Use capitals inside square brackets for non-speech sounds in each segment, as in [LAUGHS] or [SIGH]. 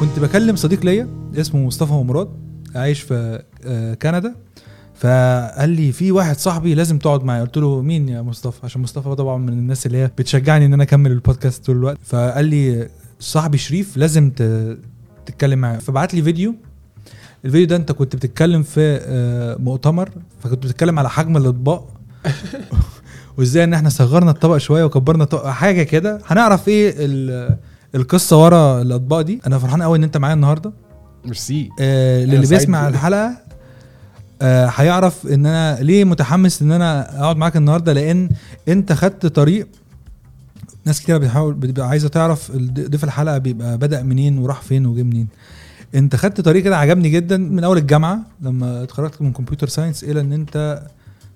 كنت بكلم صديق ليا اسمه مصطفى مراد عايش في آه، كندا. فقال لي في واحد صاحبي لازم تقعد معايا. قلت له مين يا مصطفى؟ عشان مصطفى طبعا من الناس اللي هي بتشجعني إن أنا أكمل البودكاست طول الوقت. فقال لي صاحبي شريف لازم تتكلم معاه فبعت لي فيديو. الفيديو ده أنت كنت بتتكلم في آه، مؤتمر. فكنت بتتكلم على حجم الأطباق. [LAUGHS] وإزاي إن إحنا صغرنا الطبق شوية وكبرنا الطبق حاجة كده. هنعرف إيه القصة ورا الأطباق دي أنا فرحان قوي إن أنت معايا النهارده. ميرسي. آه للي بيسمع. الحلقة آه، هيعرف إن أنا ليه متحمس إن أنا أقعد معاك النهارده لأن أنت خدت طريق. ناس كتير بتحاول بتبقى عايزة تعرف ضيف الحلقة بيبقى بدأ منين وراح فين وجه منين. أنت خدت طريق كده عجبني جدا من أول الجامعة لما اتخرجت من computer science إلى إن أنت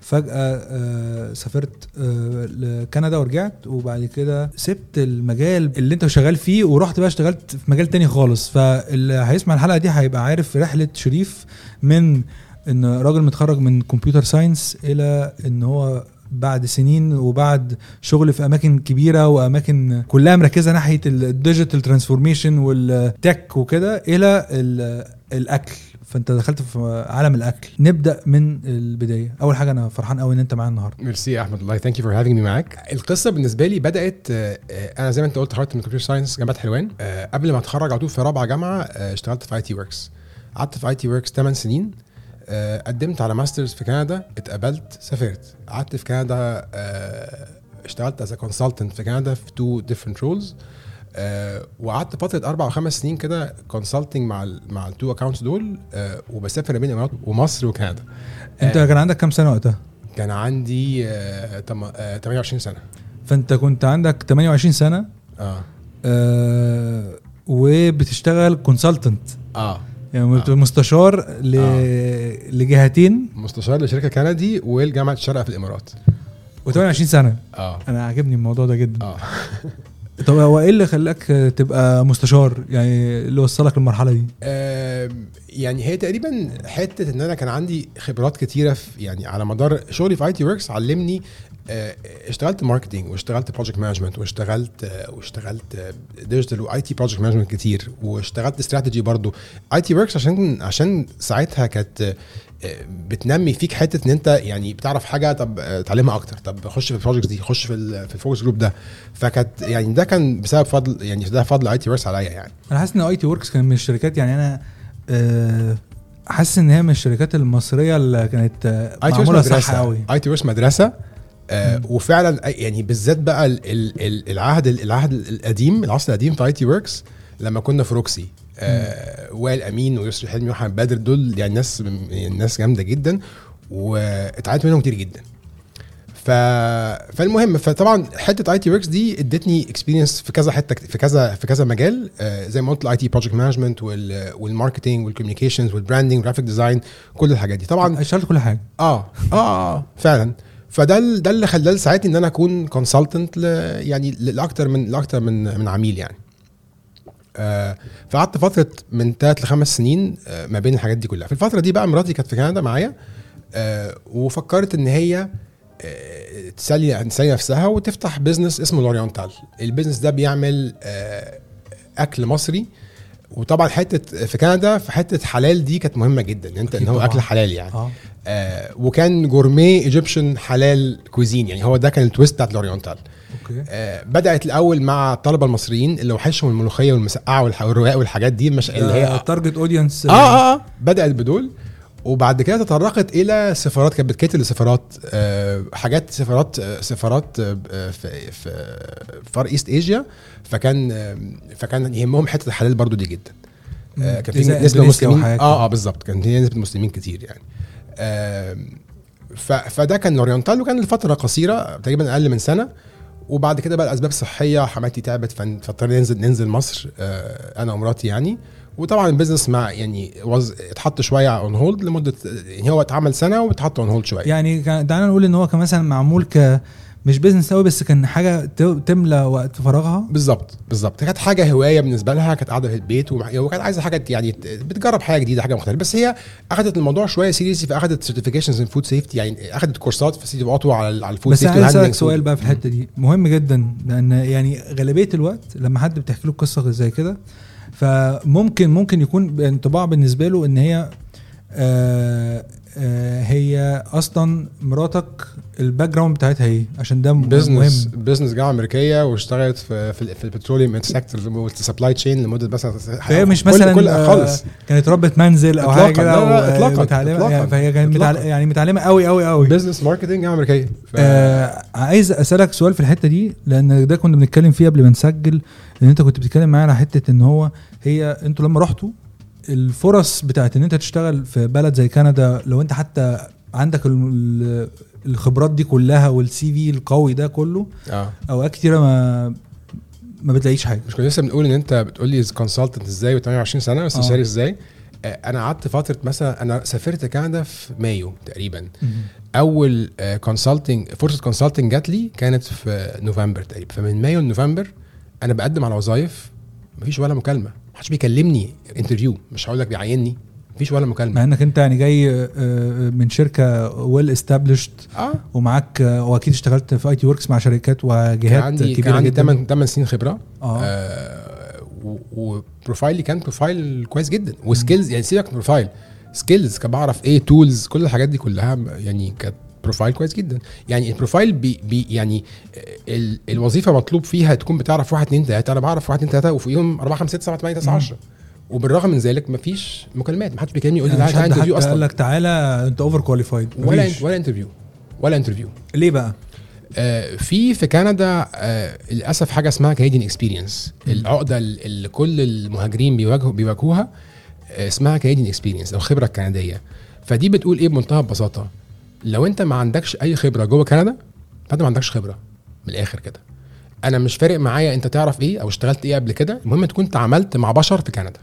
فجأة آه، سافرت آه، لكندا ورجعت وبعد كده سبت المجال اللي انت شغال فيه ورحت بقى اشتغلت في مجال تاني خالص. فاللي هيسمع الحلقة دي هيبقى عارف رحلة شريف من إن راجل متخرج من computer science إلى إن هو بعد سنين وبعد شغل في أماكن كبيرة وأماكن كلها مركزة ناحية ال digital transformation وال tech وكده إلى ال- الأكل. فانت دخلت في عالم الأكل. نبدأ من البداية. أول حاجة أنا فرحان قوي إن أنت معايا النهارده. ميرسي يا أحمد الله. thank you for having me معاك. القصة بالنسبة لي بدأت آه، آه، أنا زي ما أنت قلت اتخرجت من computer science جامعة حلوان. آه، قبل ما أتخرج على طول في رابعة جامعة اشتغلت في ITWorx قعدت في ITWorx 8 سنين. قدمت على masters في كندا اتقبلت سافرت. قعدت في كندا اشتغلت as consultant في كندا في two different roles وقعدت فترة أربع أو خمس سنين كده consulting مع ال مع ال two accounts دول آه، وبسافر بين الامارات ومصر وكندا. أنت كان عندك كام سنة وقتها؟ كان عندي آه، تم- آه، 28 سنة. فأنت كنت عندك 28 سنة آه. آه وبتشتغل consultant آه. يعني آه. مستشار ل... آه. لجهتين. مستشار لشركة كندي ولجامعة الشارقة في الإمارات. و28 سنة. آه. أنا عاجبني الموضوع ده جدا. آه. [LAUGHS] طب هو إيه اللي خلاك تبقى مستشار؟ يعني اللي وصلك للمرحلة دي؟ آم، يعني هي تقريبا حتة إن أنا كان عندي خبرات كتيرة في يعني على مدار شغلي في ITWorx علمني آه، اشتغلت marketing واشتغلت project management واشتغلت آه، واشتغلت digital و IT project management كتير واشتغلت استراتيجي برضو. ITWorx عشان عشان ساعتها كانت آه، بتنمي فيك حتة إن أنت يعني بتعرف حاجة طب آه، اتعلمها أكتر. طب خش في ال project دي خش في في ال focus group ده. فكانت يعني ده كان بسبب فضل يعني ده فضل ITWorx عليا يعني. أنا حاسس إن ITWorx كان من الشركات يعني أنا آه، حاسس إن هي من الشركات المصرية اللي كانت آه، IT معمولة صح مدرسة قوي ITWorx مدرسة. آه. وفعلا يعني بالذات بقى ال- ال- ال- العهد العهد القديم العصر القديم في IT Worx لما كنا في روكسي آه وائل أمين ويسري حلمي وأحمد بدر دول يعني ناس يعني ناس جامدة جدا واتعلمت منهم كتير جدا. ف... فالمهم فطبعا حتة IT Worx دي ادتني experience في كذا حتة في كذا في كذا مجال. آه زي ما قلت ال IT project management وال marketing وال communications وال branding graphic design كل الحاجات دي. طبعا اشتغلت كل حاجة. آه آه آه فعلا. فده ده اللي خلاه ساعدني إن أنا أكون consultant يعني ل- لأكتر من لأكتر من من عميل يعني. آه فقعدت فترة من ثلاث لخمس سنين آه ما بين الحاجات دي كلها. في الفترة دي بقى مراتي كانت في كندا معايا آه وفكرت إن هي آه تسلي تسلي نفسها وتفتح business اسمه L'Oriental ال business ده بيعمل آه أكل مصري. وطبعا حتة في كندا في حتة حلال دي كانت مهمة جدا إن أنت إن هو. أكل حلال يعني. آه. آه وكان gourmet Egyptian halal cuisine يعني هو ده كان ال twist بتاعت L'Oriental okay. آه بدأت الأول مع الطلبه المصريين اللي وحشهم الملوخية والمسقعة والرقاق والحاجات دي مش اللي هي target audience آه آه آه بدأت بدول. وبعد كده تطرقت إلى سفارات كانت بتكتب لسفارات آه حاجات سفارات آه سفارات آه في في Far East Asia فكان آه فكان يهمهم حتة الحلال برضو دي جدا. آه كان في نسبة مسلمين. آه آه بالظبط. كان في نسبة مسلمين كتير يعني. آه فده كان L'Oriental وكان لفترة قصيرة تقريبا أقل من سنة. وبعد كده بقى الأسباب الصحية حماتي تعبت فاضطرينا ننزل ننزل مصر آه أنا ومراتي يعني. وطبعا ال business مع يعني وز اتحط شوية on hold لمده يعني هو اتعمل سنة واتحط on hold شوية. يعني تعالى نقول إن هو كان مثلا معمول ك مش business قوي بس كان حاجة تملى وقت فراغها. بالظبط بالظبط. كانت حاجة هواية بالنسبة لها كانت قاعدة في البيت ومع- وكانت عايزة حاجة يعني بتجرب حاجة جديدة حاجة مختلفة. بس هي اخذت الموضوع شوية seriously فاخذت certifications in food safety يعني اخذت كورسات في City of Ottawa على ال food بس safety عايز اسالك سؤال. بقى في الحتة دي. مهم جدا لأن يعني غالبية الوقت لما حد بتحكي له قصة زي كده فممكن ممكن يكون انطباع بالنسبة له إن هي آه آه هي أصلا مراتك ال background بتاعتها إيه عشان ده business مهم business جامعة أمريكية واشتغلت في في, في ال petroleum sector وال supply chain لمدة مثلا فهي مش كل- مثلا كل آه، خالص كانت ربة منزل أو. حاجة كده. متعلمه. يعني فهي كانت إطلاقاً. متعل- يعني متعلمة قوي قوي قوي business marketing جامعة أمريكية ف... آه عايز أسألك سؤال في الحتة دي لأن ده كنا بنتكلم فيه قبل ما نسجل إن أنت كنت بتتكلم معايا على حتة إن هو هي أنتوا لما رحتوا الفرص بتاعت إن أنت تشتغل في بلد زي كندا لو أنت حتى عندك الخبرات دي كلها وال CV القوي ده كله آه. أوقات كتيرة ما ما بتلاقيش حاجة. مش كنا لسه بنقول إن أنت بتقول لي consultant إزاي و28 سنة استشاري إزاي؟ آه، أنا قعدت فترة مثلا أنا سافرت كندا في مايو تقريبا. أول consulting فرصة consulting جات لي كانت في نوفمبر تقريبا. فمن مايو لنوفمبر أنا بقدم على وظايف مفيش ولا مكالمة محدش بيكلمني interview مش هقول لك بيعينّي مفيش ولا مكالمة. مع إنك أنت يعني جاي آه، من شركة well established آه. ومعاك آه، وأكيد اشتغلت في IT Worx مع شركات كان وجهات عندي كان كبيره عندي جدا. 8 8 سنين خبرة. آه. آه و profile ي كان profile كويس جدا. و skills يعني سيبك من profile skills كان بعرف إيه tools كل الحاجات دي كلها يعني كانت profile كويس جدا. يعني ال profile بي بي يعني ال الوظيفة مطلوب فيها تكون بتعرف واحد اتنين تلاتة. أنا بعرف واحد اتنين تلاتة وفوقيهم أربعة خمسة ستة سبعة ثمانيه تسعة 10 وبالرغم من ذلك مفيش مكالمات محدش بيكلمني يقول لي يعني تعالى interview حتى قال أصلا. لك تعالى أنت overqualified ولا ولا interview ولا interview. ليه بقى؟ آه، في في كندا آه، للأسف حاجة اسمها Canadian experience العقدة اللي كل المهاجرين بيواجهوا بيواجهوها آه، اسمها Canadian experience أو الخبره الكنديه فدي بتقول إيه بمنتهى البساطة؟ لو أنت ما عندكش أي خبرة جوه كندا فأنت ما عندكش خبرة. من الآخر كده. أنا مش فارق معايا أنت تعرف إيه أو اشتغلت إيه قبل كده المهم تكون تعاملت مع بشر في كندا.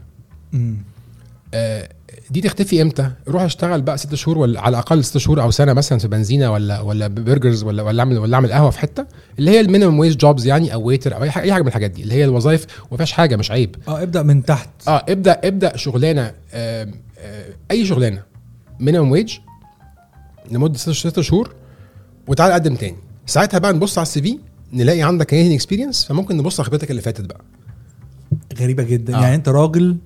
آه، دي تختفي إمتى؟ روح اشتغل بقى ست شهور ولا على الأقل ست شهور أو سنة مثلا في بنزينة ولا ولا burgers ولا ولا اعمل ولا أعمل قهوة في حتة اللي هي ال minimum wage jobs يعني أو waiter أو أي حاجة من الحاجات دي اللي هي الوظائف وما فيهاش حاجة مش عيب آه ابدأ من تحت آه ابدا ابدأ شغلانة آه آه أي شغلانة minimum wage لمدة ست شهور وتعالى قدم تاني ساعتها بقى نبص على ال CV نلاقي عندك experience فممكن نبص على خبرتك اللي فاتت بقى غريبة جدا. آه. يعني أنت راجل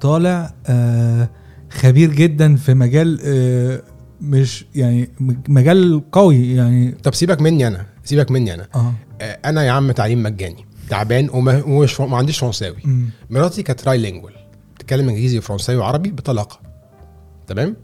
طالع آه خبير جدا في مجال آه مش يعني مجال قوي يعني. طب سيبك مني أنا سيبك مني أنا. آه. آه، أنا يا عم تعليم مجاني تعبان وما ومش ما عنديش فرنساوي. مراتي كانت trilingual تتكلم إنجليزي وفرنساوي وعربي بطلاقة. تمام؟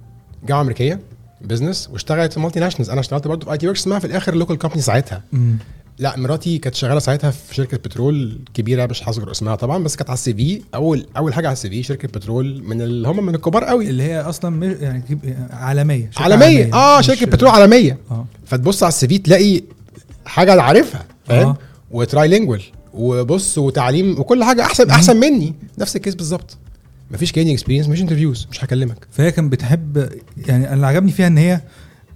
جامعة أمريكية business واشتغلت في multinationals أنا اشتغلت برضه في IT Worx اسمها في الآخر local company ساعتها. مم. لا مراتي كانت شغالة ساعتها في شركة بترول كبيرة مش هذكر اسمها طبعا بس كانت على ال CV. أول أول حاجة على ال CV شركة بترول من اللي هم من الكبار قوي. اللي هي أصلا يعني عالمية شركة عالمية. آه مش- شركة بترول عالمية. آه. فتبص على ال CV تلاقي حاجة أنا عارفها فاهم؟ آه. و trilingual وبص وتعليم وكل حاجة أحسن أحسن مني. نفس ال case بالظبط. مفيش Canadian experience مفيش interviews مش هكلمك. فهي كانت بتحب يعني أنا اللي عجبني فيها إن هي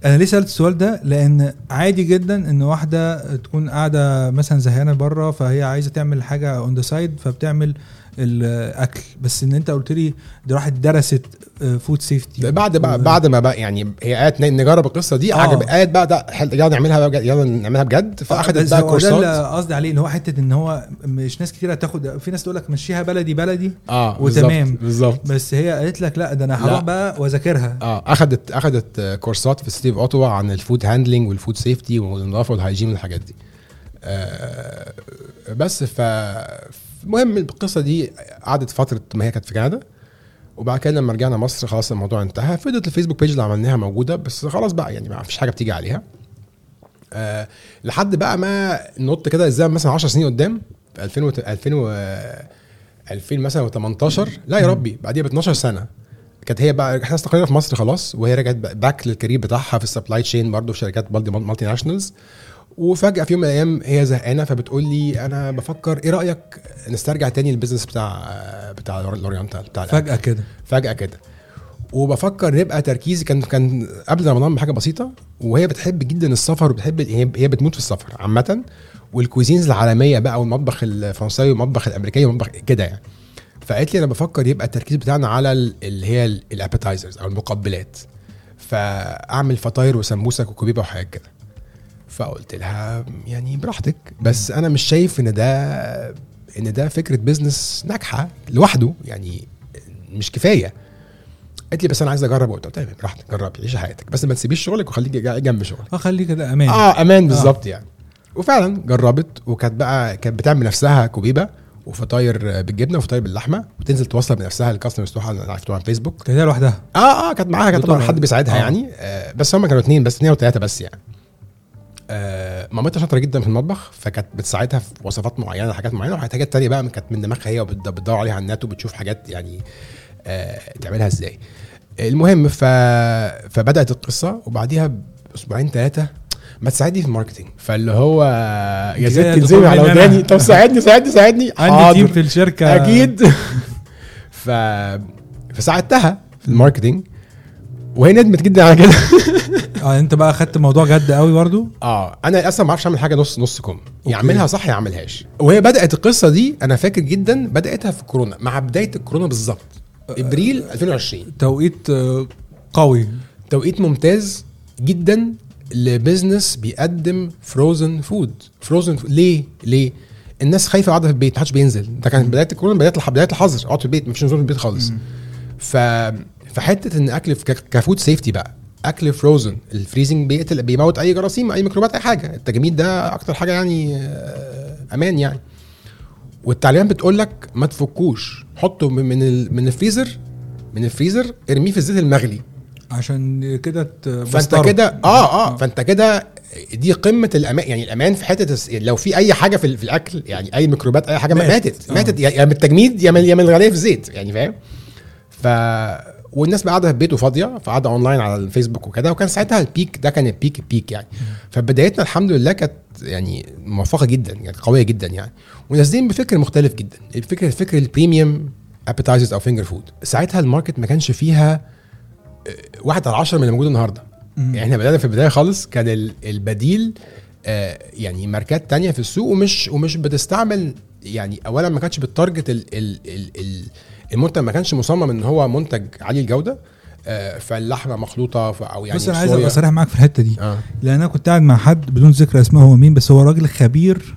أنا ليه سألت السؤال ده؟ لأن عادي جدا إن واحدة تكون قاعدة مثلا زهقانة بره فهي عايزة تعمل حاجة on the side فبتعمل الأكل. بس إن أنت قلت لي دي راحت درست food safety بعد بقى بعد ما بقى يعني هي قالت نجرب القصة دي. آه. عجب قالت بقى ده يلا نعملها بقى بجد يلا نعملها بجد؟ فأخدت بقى ده كورسات. اللي قصدي عليه اللي هو حتة إن هو مش ناس كتير هتاخد في ناس تقول لك مشيها بلدي بلدي آه وتمام. بالظبط. بس هي قالت لك لا ده أنا هروح. بقى وأذاكرها. آه اخدت أخدت آه، كورسات في City of Ottawa عن ال food handling وال food safety والنظافة وال hygiene والحاجات دي. آه بس ف المهم القصة دي قعدت فترة ما هي كانت في كندا وبعد كده لما رجعنا مصر خلاص الموضوع انتهى فضلت ال Facebook page اللي عملناها موجودة بس خلاص بقى يعني ما فيش حاجة بتيجي عليها. آه لحد بقى ما نط كده إزاي مثلا 10 سنين قدام في 2000 و 2000 و 2000 مثلا و18 لا يا ربي بعديها ب 12 سنة. كانت هي بقى إحنا استقرينا في مصر خلاص وهي رجعت back لل career بتاعها في ال supply chain برضه في شركات multi multinationals وفجأة في يوم من الأيام هي زهقانة فبتقول لي أنا بفكر إيه رأيك نسترجع تاني ال business بتاع بتاع لورينتال بتاع. فجأة كده. فجأة كده. وبفكر نبقى تركيزي كان كان قبل رمضان بحاجة بسيطة وهي بتحب جدا السفر وبتحب هي بتموت في السفر عامة وال cuisines العالمية بقى والمطبخ الفرنساوي والمطبخ الأمريكي والمطبخ كده يعني. فقالت لي أنا بفكر يبقى التركيز بتاعنا على ال- اللي هي ال appetizers أو المقبلات. فأعمل فطاير وسمبوسك وكبيبه وحاجات كده. فقلت لها يعني براحتك. بس أنا مش شايف إن ده إن ده فكرة بيزنس ناجحة لوحده يعني مش كفاية. قالت لي بس أنا عايز أجرب. قلت لها تمام براحتك جربي عيشي حياتك. بس ما تسيبيش شغلك وخليكي جا- جنب شغلك. آه خليه كده أمان. آه أمان بالظبط يعني. وفعلا جربت وكانت بقى كانت بتعمل نفسها كوبيبة وفطاير بالجبنة وفطاير باللحمة وتنزل توصل بنفسها للكاستمرز بتوعها اللي عرفتوها على فيسبوك كده لوحدها؟ آه آه كانت معاها كانت طبعا حد بيساعدها آه. يعني. آه بس هم كانوا اثنين بس اثنين وثلاثه بس يعني. آه مامتها شاطره جدا في المطبخ فكانت بتساعدها في وصفات معينة حاجات معينة وحاجات تانية بقى كانت من دماغها هي وبتدور عليها على النت وبتشوف حاجات يعني آه تعملها إزاي. المهم ف... فبدأت القصة وبعديها بأسبوعين ثلاثة ما تساعدني في ال marketing. فاللي هو يا زيد تنزلي على. وداني. طب ساعدني ساعدني ساعدني. [LAUGHS] عندي team. في الشركة. أكيد. [LAUGHS] ف فساعدتها في ال marketing وهي ندمت جدا على كده. [LAUGHS] آه انت بقى خدت الموضوع جد قوي برضو؟ آه أنا أصلا ما أعرفش أعمل حاجة نص نص كم. يعملها صح يعملهاش وهي بدأت القصة دي أنا فاكر جدا بدأتها في كورونا مع بداية الكورونا بالظبط. إبريل 2020 توقيت آه، قوي. توقيت ممتاز جدا ل business بيقدم frozen food frozen food. ليه؟ ليه؟ الناس خايفة قاعدة في البيت محدش بينزل. ده كان بداية الكورونا بداية بداية الحظر. اقعد في البيت مش نزول من البيت خالص. ف فحتة إن أكل في- ك food safety بقى. أكل frozen ال freezing بيقتل بيموت أي جراثيم أي ميكروبات أي حاجة. التجميد ده أكتر حاجة يعني آه، أمان يعني. والتعليمات بتقول لك ما تفكوش. حطه من من ال- من الفريزر من الفريزر ارميه في الزيت المغلي. عشان كده فأنت. كده آه آه فأنت كده دي قمة الامان يعني الأمان في حتة الس- لو في أي حاجة في, ال- في الأكل يعني أي ميكروبات أي حاجة ماتت. ماتت. آه. ماتت يا يا من التجميد يا من يا من في الزيت يعني فاهم؟ ف والناس بقى قاعدة في بيته فاضيه فقاعدة اونلاين على الفيسبوك وكده وكان ساعتها ال peak ده كان ال peak ال peak يعني. فبدايتنا الحمد لله كانت يعني موفقة جدا يعني قوية جدا يعني. ونازلين بفكر مختلف جدا. الفكر الفكر ال premium appetizers أو finger food ساعتها ال market ما كانش فيها آه، واحد على عشرة من اللي موجود النهارده. يعني إحنا بدأنا في البداية خالص كان ال- البديل آه، يعني ماركات تانية في السوق ومش ومش بتستعمل يعني اولا ما كانتش بتارجت ال ال ال ال المنتج ما كانش مصمم إن هو منتج عالي الجودة آه، فاللحمة مخلوطة أو يعني بس أنا عايز. أبقى صريح معاك في الحتة دي. آه. لأن أنا كنت قاعد مع حد بدون ذكر اسمه هو مين بس هو راجل خبير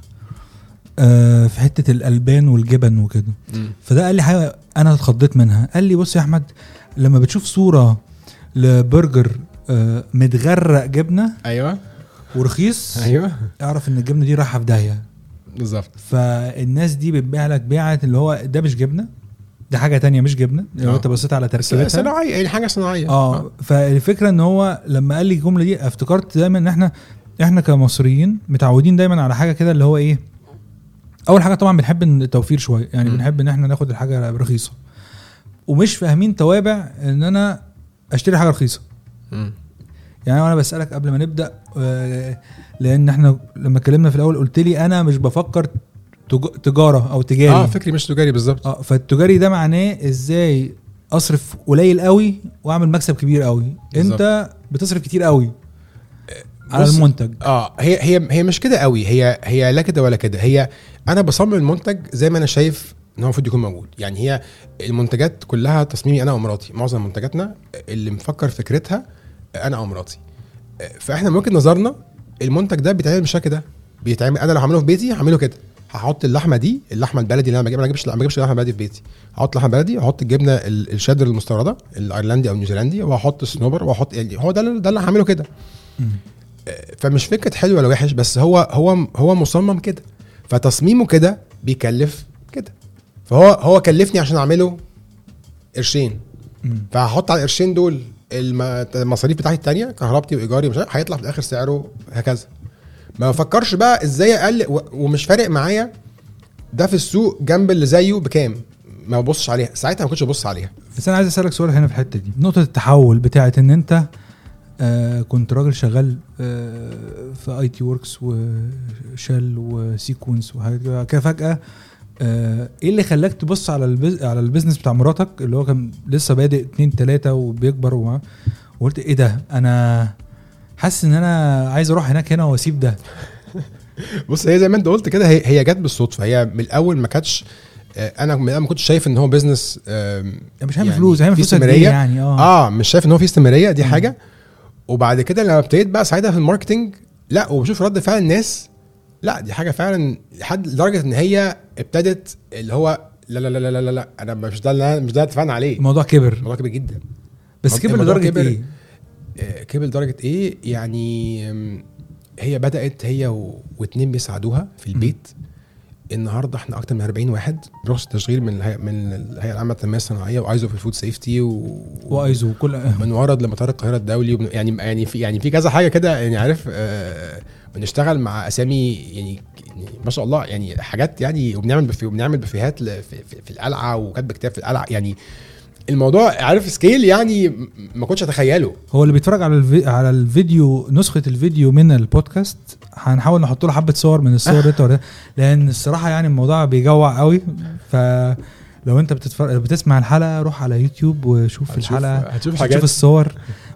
آه، في حتة الألبان والجبن وكده. فده قال لي حاجة أنا اتخضيت منها. قال لي بص يا أحمد لما بتشوف صورة لبرجر آه، متغرق جبنة أيوه. ورخيص أيوه. اعرف إن الجبنة دي رايحة في داهية. بالظبط فالناس دي بتبيع لك بيعه اللي هو ده مش جبنة ده حاجة تانية مش جبنة لو آه. انت بصيت على تركيبتها صناعية يعني حاجة صناعية آه فالفكرة إن هو لما قال لي الجملة دي افتكرت دايما إن إحنا إحنا كمصريين متعودين دايما على حاجة كده اللي هو إيه أول حاجة طبعا بنحب التوفير شوية يعني مم. بنحب إن إحنا ناخد الحاجة رخيصة ومش فاهمين توابع إن أنا أشتري حاجة رخيصة. يعني أنا بسألك قبل ما نبدأ آه، لأن إحنا لما اتكلمنا في الأول قلت لي أنا مش بفكر تج- تجارة أو تجاري. آه فكري مش تجاري بالظبط. آه فالتجاري ده معناه إزاي أصرف قليل قوي وأعمل مكسب كبير قوي. أنت بتصرف كتير قوي على بص، المنتج. آه هي هي هي مش كده قوي. هي هي لا كده ولا كده. هي أنا بصمم المنتج زي ما أنا شايف إن هو المفروض يكون موجود. يعني هي المنتجات كلها تصميمي أنا ومراتي. معظم منتجاتنا اللي مفكر فكرتها أنا أو مراتي. فاحنا من وجهة نظرنا المنتج ده بيتعمل بالشكل ده. بيتعمل أنا لو هعمله في بيتي هعمله كده. هحط اللحمة دي اللحمة البلدي اللي أنا بجيبها ما بجيبش ما بجيبش لحمه بلدي في بيتي. هحط لحمه بلدي واحط الجبنة ال- الشيدر المستوردة الأيرلندي أو النيوزيلندي وهحط السنوبر واحط يعني هو ده ده اللي هعمله كده. فمش فكرة حلو ولا وحش بس هو هو هو مصمم كده. فتصميمه كده بيكلف كده. فهو هو كلفني عشان أعمله قرشين. فهحط على القرشين دول المصاريف بتاعتي التانية كهربتي وإيجاري عارف هيطلع في الآخر سعره هكذا. ما بفكرش بقى إزاي أقل ومش فارق معايا ده في السوق جنب اللي زيه بكام. ما ببصش عليها. ساعتها ما كنتش ببص عليها. بس أنا عايز أسألك سؤال هنا في الحتة دي. نقطة التحول بتاعت إن أنت آه كنت راجل شغال آه في ITWorx و Shell وسيكونس وحاجات كده فجأة آه إيه اللي خلاك تبص على البز... على ال business بتاع مراتك؟ اللي هو كان لسه بادئ اتنين تلاتة وبيكبر وما- وقلت إيه ده؟ أنا حاسس إن أنا عايز أروح هناك هنا وأسيب ده. [LAUGHS] بص هي زي ما أنت قلت كده هي هي جت بالصدفة. هي من الأول ما كانتش آه، أنا ما كنتش شايف إن هو business مش هعمل فلوس هعمل في فلوس قد إيه استمرارية. يعني؟ آه. آه مش شايف إن هو في استمرارية دي. حاجة. وبعد كده لما ابتديت بقى ساعتها في الماركتنج لأ وبشوف رد فعل الناس لا دي حاجة فعلا لحد لدرجة إن هي ابتدت اللي هو لا لا لا لا لا, لا أنا مش ده اللي مش ده اتفقنا عليه. الموضوع كبر. الموضوع كبير جدا. بس كبر لدرجة كبر. إيه؟ آه، كبر لدرجة إيه؟ يعني هي بدأت هي و... واتنين بيساعدوها في البيت. النهارده إحنا أكتر من 40 واحد رخص تشغيل من الهيئه من الهيئة العامة للتنمية الصناعية وايزو في ال food safety و... وايزو كل من ورد لمطار القاهرة الدولي وبن... يعني يعني في يعني في كذا حاجة كده يعني عارف آه بنشتغل مع أسامي يعني, يعني ما شاء الله يعني حاجات يعني وبنعمل بفي وبنعمل بفيهات في, في, في القلعة وكاتب كتاب في القلعة. يعني الموضوع عارف scale يعني ما كنتش أتخيله. هو اللي بيتفرج على الفي... على الفيديو نسخة الفيديو من البودكاست هنحاول نحط له حبة صور من الصور دي ولا- لأن الصراحة يعني الموضوع بيجوع قوي. ف لو أنت بتتفرج بتسمع الحلقة روح على يوتيوب وشوف هتشوف- الحلقة هتشوف تشوف حاجات. الصور.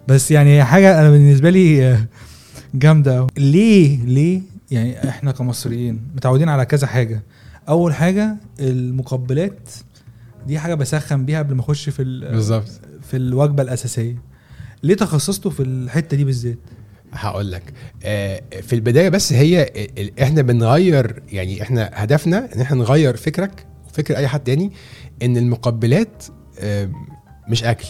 بس يعني حاجة أنا بالنسبة لي آه، جامدة قوي ليه؟ ليه؟ يعني إحنا كمصريين متعودين على كذا حاجة. أول حاجة المقبلات دي حاجة بسخن بيها قبل ما أخش في ال- بالظبط. في الوجبة الأساسية. ليه تخصصته في الحتة دي بالذات؟ هقول لك. آه، في البداية بس هي إحنا بنغير يعني إحنا هدفنا إن إحنا نغير فكرك وفكر أي حد تاني إن المقبلات مش أكل.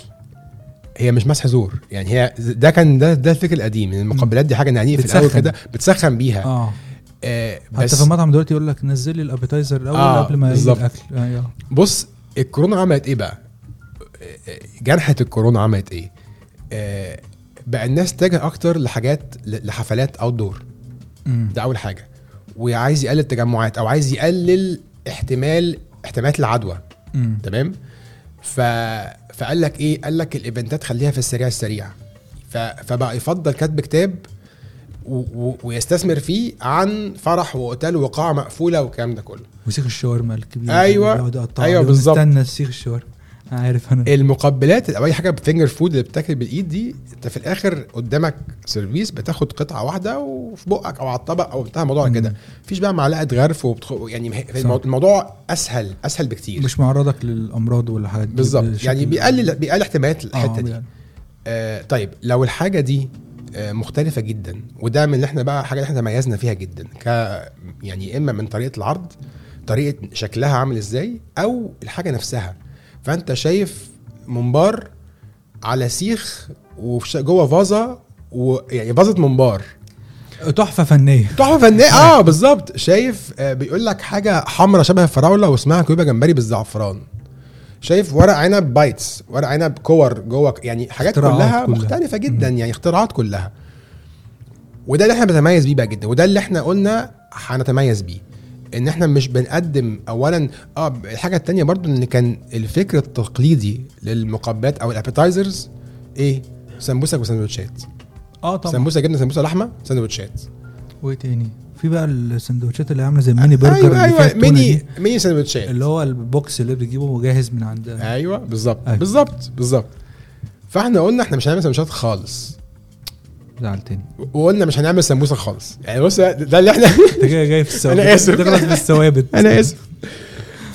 هي مش مسح زور. يعني هي ده كان ده ده الفكر القديم إن المقبلات دي حاجة يعني في الأول. كده بتسخن بيها. آه، حتى بس في المطعم دلوقتي يقول لك نزل لي الأبيتايزر الأول آه، قبل ما يجي بالظبط. الأكل. أيوه بص الكورونا عملت إيه بقى؟ آه، آه، جنحه الكورونا عملت إيه؟ آه، بقى الناس تتجه أكتر لحاجات لحفلات outdoor. ده أول حاجة. وعايز يقلل تجمعات أو عايز يقلل احتمال احتمالات العدوى. تمام؟ ف... فقال لك إيه قال لك الإيفنتات خليها في السريع السريع. فبقى يفضل كتب كتاب. ويستثمر فيه عن فرح وأوتيل وقاعة مقفولة والكلام ده كله وسيخ الشاورما الكبير أيوة ده بالظبط. ونستنى السيخ الشاورما عارف أنا. المقبلات أو أي حاجة ب finger food اللي بتاكل بالإيد دي أنت في الآخر قدامك service بتاخد قطعة واحدة وفي بقك أو على الطبق أو انتهى الموضوع. كده. مفيش بقى معلقة غرف وبتخ... يعني الموضوع- أسهل أسهل بكتير. مش معرضك للأمراض ولا حاجة بالظبط. يعني بيقلل بيقلل احتمالات الحتة دي. يعني. آه طيب لو الحاجة دي آه مختلفة جدا وده من اللي إحنا بقى حاجة اللي إحنا تميزنا فيها جدا ك يعني إما من طريقة العرض طريقة شكلها عامل إزاي أو الحاجة نفسها. فانت شايف منبار على سيخ وجوه فازة ويعني فازة منبار تحفة فنية. تحفة فنية. [LAUGHS] آه بالظبط. شايف آه بيقول لك حاجة حمراء شبه الفراوله واسمها كوبا جمبري بالزعفران. شايف ورق عنب bites ورق عنب كور جوه يعني حاجات كلها, كلها. مختلفة جدا يعني اختراعات كلها. وده اللي إحنا بنتميز بيه بقى جدا. وده اللي إحنا قلنا هنتميز بيه. إن إحنا مش بنقدم اولا آه الحاجة التانية برضو إن كان الفكر التقليدي للمقبلات أو ال appetizers إيه؟ سمبوسك وسندوتشات. آه طبعا. سمبوسه جبنة سمبوسه لحمة سندوتشات. وإيه تاني؟ في بقى السندوتشات اللي عاملة زي ال mini burger أيوه أيوه mini. mini سندوتشات. اللي هو ال box اللي بتجيبه جاهز من عند أيوه بالظبط أيوة. بالظبط بالظبط. فإحنا قلنا إحنا مش هنعمل سندوتشات خالص. زعلتني. وقلنا مش هنعمل سمبوسة خالص. يعني بص ده اللي إحنا [LAUGHS] انت جاي [LAUGHS] جاي في الثوابت. أنا آسف. تغلط في الثوابت. أنا آسف.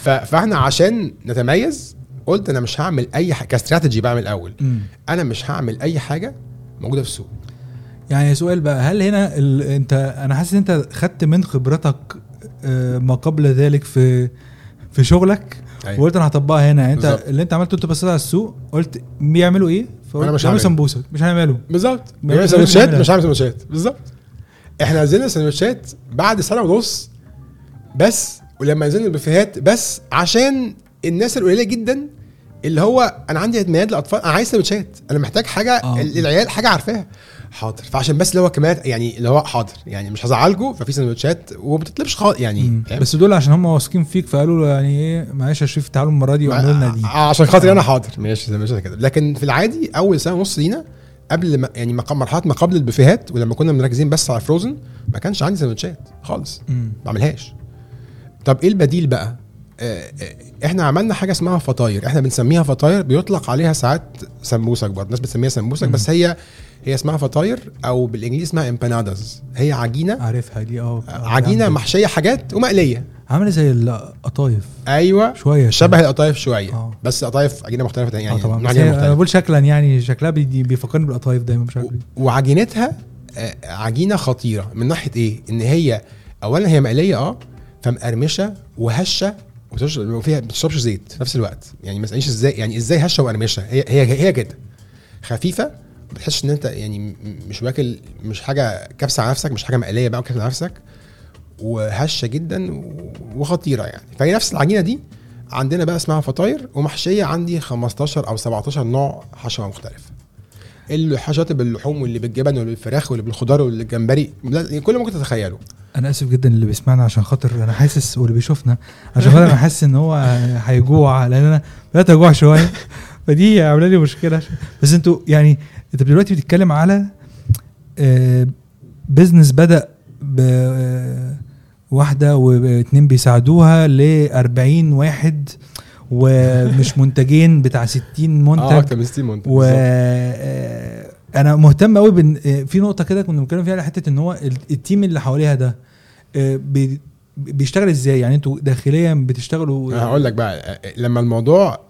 فاحنا عشان نتميز قلت أنا مش هعمل أي حاجة كاستراتيجي بعمل الأول. مم. أنا مش هعمل أي حاجة موجودة في السوق. يعني سؤال بقى هل هنا ال... انت أنا حاسس إن أنت خدت من خبرتك آه، ما قبل ذلك في في شغلك؟ أيوة. وقلت أنا هطبقها هنا يعني أنت بالظبط. اللي أنت عملته انت بصيت على السوق قلت بيعملوا إيه فقلت مش هعمل. سمبوسك مش هنعمله بالظبط مش سندوتشات. مش هعمل سندوتشات بالظبط إحنا نزلنا سندوتشات بعد سنة ونص بس ولما نزلنا البوفيهات بس عشان الناس القليلة جدا اللي هو أنا عندي عيد ميلاد لاطفال أنا عايز سندوتشات أنا محتاج حاجة. ال- العيال حاجة عارفاها. حاضر. فعشان بس اللي هو كمان يعني اللي هو حاضر يعني مش هزعلكم ففي سندوتشات وما بتطلبش خالص يعني؟ بس دول عشان هم واثقين فيك فقالوا له يعني إيه معلش يا شريف تعالوا المرة دي واعملوا لنا دي. آه، عشان خاطري أنا حاضر. ماشي ماشي كده. لكن في العادي أول سنة ونص لينا قبل ما يعني مرحلة ما قبل البوفيهات ولما كنا مركزين بس على frozen ما كانش عندي سندوتشات خالص. ما بعملهاش. طب إيه البديل بقى؟ إحنا عملنا حاجة اسمها فطاير. إحنا بنسميها فطاير بيطلق عليها ساعات سمبوسك برضه. الناس بتسميها سمبوسك. بس هي هي اسمها فطاير أو بالانجليزي اسمها empanadas هي عجينة عارفها دي آه. عجينة محشية حاجات ومقلية. عاملة زي القطايف أيوه شوية شبه القطايف شوية. آه. بس قطايف عجينة مختلفة يعني آه طبعا. عجينة هي- مختلف. أنا بقول شكلا يعني شكلها بيفكرني بالقطايف دايما مش عارف و- ليه وعجينتها آه، عجينة خطيرة. من ناحية إيه؟ إن هي اولا هي مقلية آه فمقرمشة وهشة وتشرب وفيها ما بتشربش زيت في نفس الوقت. يعني ما تسألنيش إزاي يعني إزاي هشه وقرمشه هي هي هي كده. خفيفة ما بتحسش ان انت يعني مش واكل مش حاجة كبسة على نفسك مش حاجة مقلية بقى وكبسة على نفسك وهشة جدا وخطيرة يعني. فهي نفس العجينة دي عندنا بقى اسمها فطاير ومحشية عندي 15 أو 17 نوع حشوة مختلفة. الحشوات باللحوم واللي بالجبن واللي بالفراخ واللي بالخضار واللي بالجمبري كل ما ممكن تتخيله. أنا آسف جدا اللي بيسمعنا عشان خاطر أنا حاسس واللي بيشوفنا عشان خاطر أنا حاسس إن هو هيجوع لأن أنا بدأت أجوع شوية [LAUGHS] فدي عاملة لي مشكلة بس أنتوا يعني أنت دلوقتي بتتكلم على business بدأ بواحده واتنين بيساعدوها ل 40 واحد ومش منتجين بتاع 60 آه منتج أكتر من 60 منتج و. آه، أنا مهتم قوي بن... آه، في نقطة كده كنا بنتكلم فيها على حتة إن هو ال- ال team اللي حواليها ده آه، بي... بيشتغل إزاي؟ يعني أنتوا داخليا بتشتغلوا؟ أنا هقول لك بقى لما الموضوع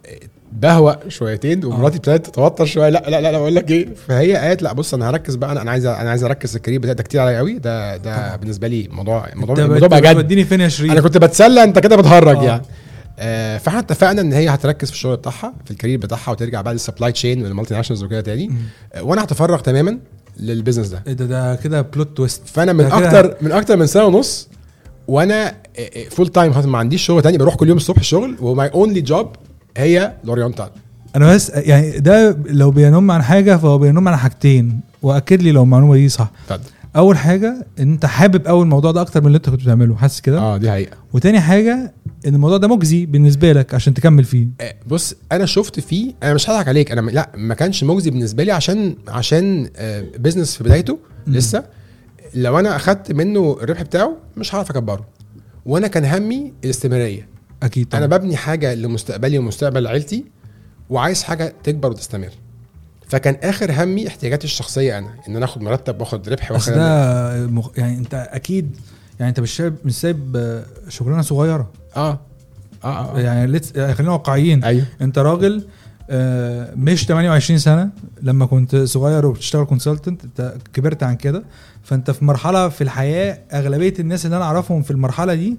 بهوأ شويتين ومراتي ابتدت تتوتر شوية لا لا لا, بقول لك إيه؟ فهي قالت لا بص أنا هركز بقى أنا أنا عايز أنا عايز أركز ال career بتاعي ده كتير عليا قوي ده ده. بالنسبة لي موضوع الموضوع أنت الموضوع بقى جد. فين يا شريف؟ أنا كنت بتسلى أنت كده بتهرج آه. يعني. آه فاحنا اتفقنا إن هي هتركز في الشغل بتاعها في ال career بتاعها وترجع بقى لل supply chain وال multinationals وكده تاني. آه وأنا هتفرغ تماما لل business ده. إيه ده؟ ده كده plot twist فأنا من أكتر من أكتر من سنة ونص وأنا full time خلاص ما عنديش شغل تاني بروح كل يوم الصبح الشغل و my only job هي L'Oriental أنا بس يعني ده لو بينم عن حاجة فهو بينم عن حاجتين وأكد لي لو المعلومة دي صح. اتفضل. أول حاجة ان أنت حابب قوي الموضوع ده أكتر من اللي أنت كنت بتعمله حاسس كده؟ آه دي حقيقة. وتاني حاجة إن الموضوع ده مجزي بالنسبة لك عشان تكمل فيه. آه، بص أنا شفت فيه أنا مش هضحك عليك أنا م- لأ ما كانش مجزي بالنسبة لي عشان عشان بزنس في بدايته مم. لسه. لو أنا أخدت منه الربح بتاعه مش هعرف أكبره. وأنا كان همي الاستمرارية. أكيد طبعا. أنا ببني حاجة لمستقبلي ومستقبل عيلتي وعايز حاجة تكبر وتستمر. فكان آخر همي احتياجاتي الشخصية أنا إن أنا آخد مرتب وآخد ربح بس وآخد ده مخ... يعني أنت أكيد يعني أنت مش سايب مش سايب آه، شغلانة صغيرة. آه آه, آه. يعني let's... يعني خلينا واقعيين. أيوه. أنت راجل آه، مش 28 سنة لما كنت صغير وبتشتغل consultant أنت كبرت عن كده. فأنت في مرحلة في الحياة أغلبية الناس اللي أنا أعرفهم في المرحلة دي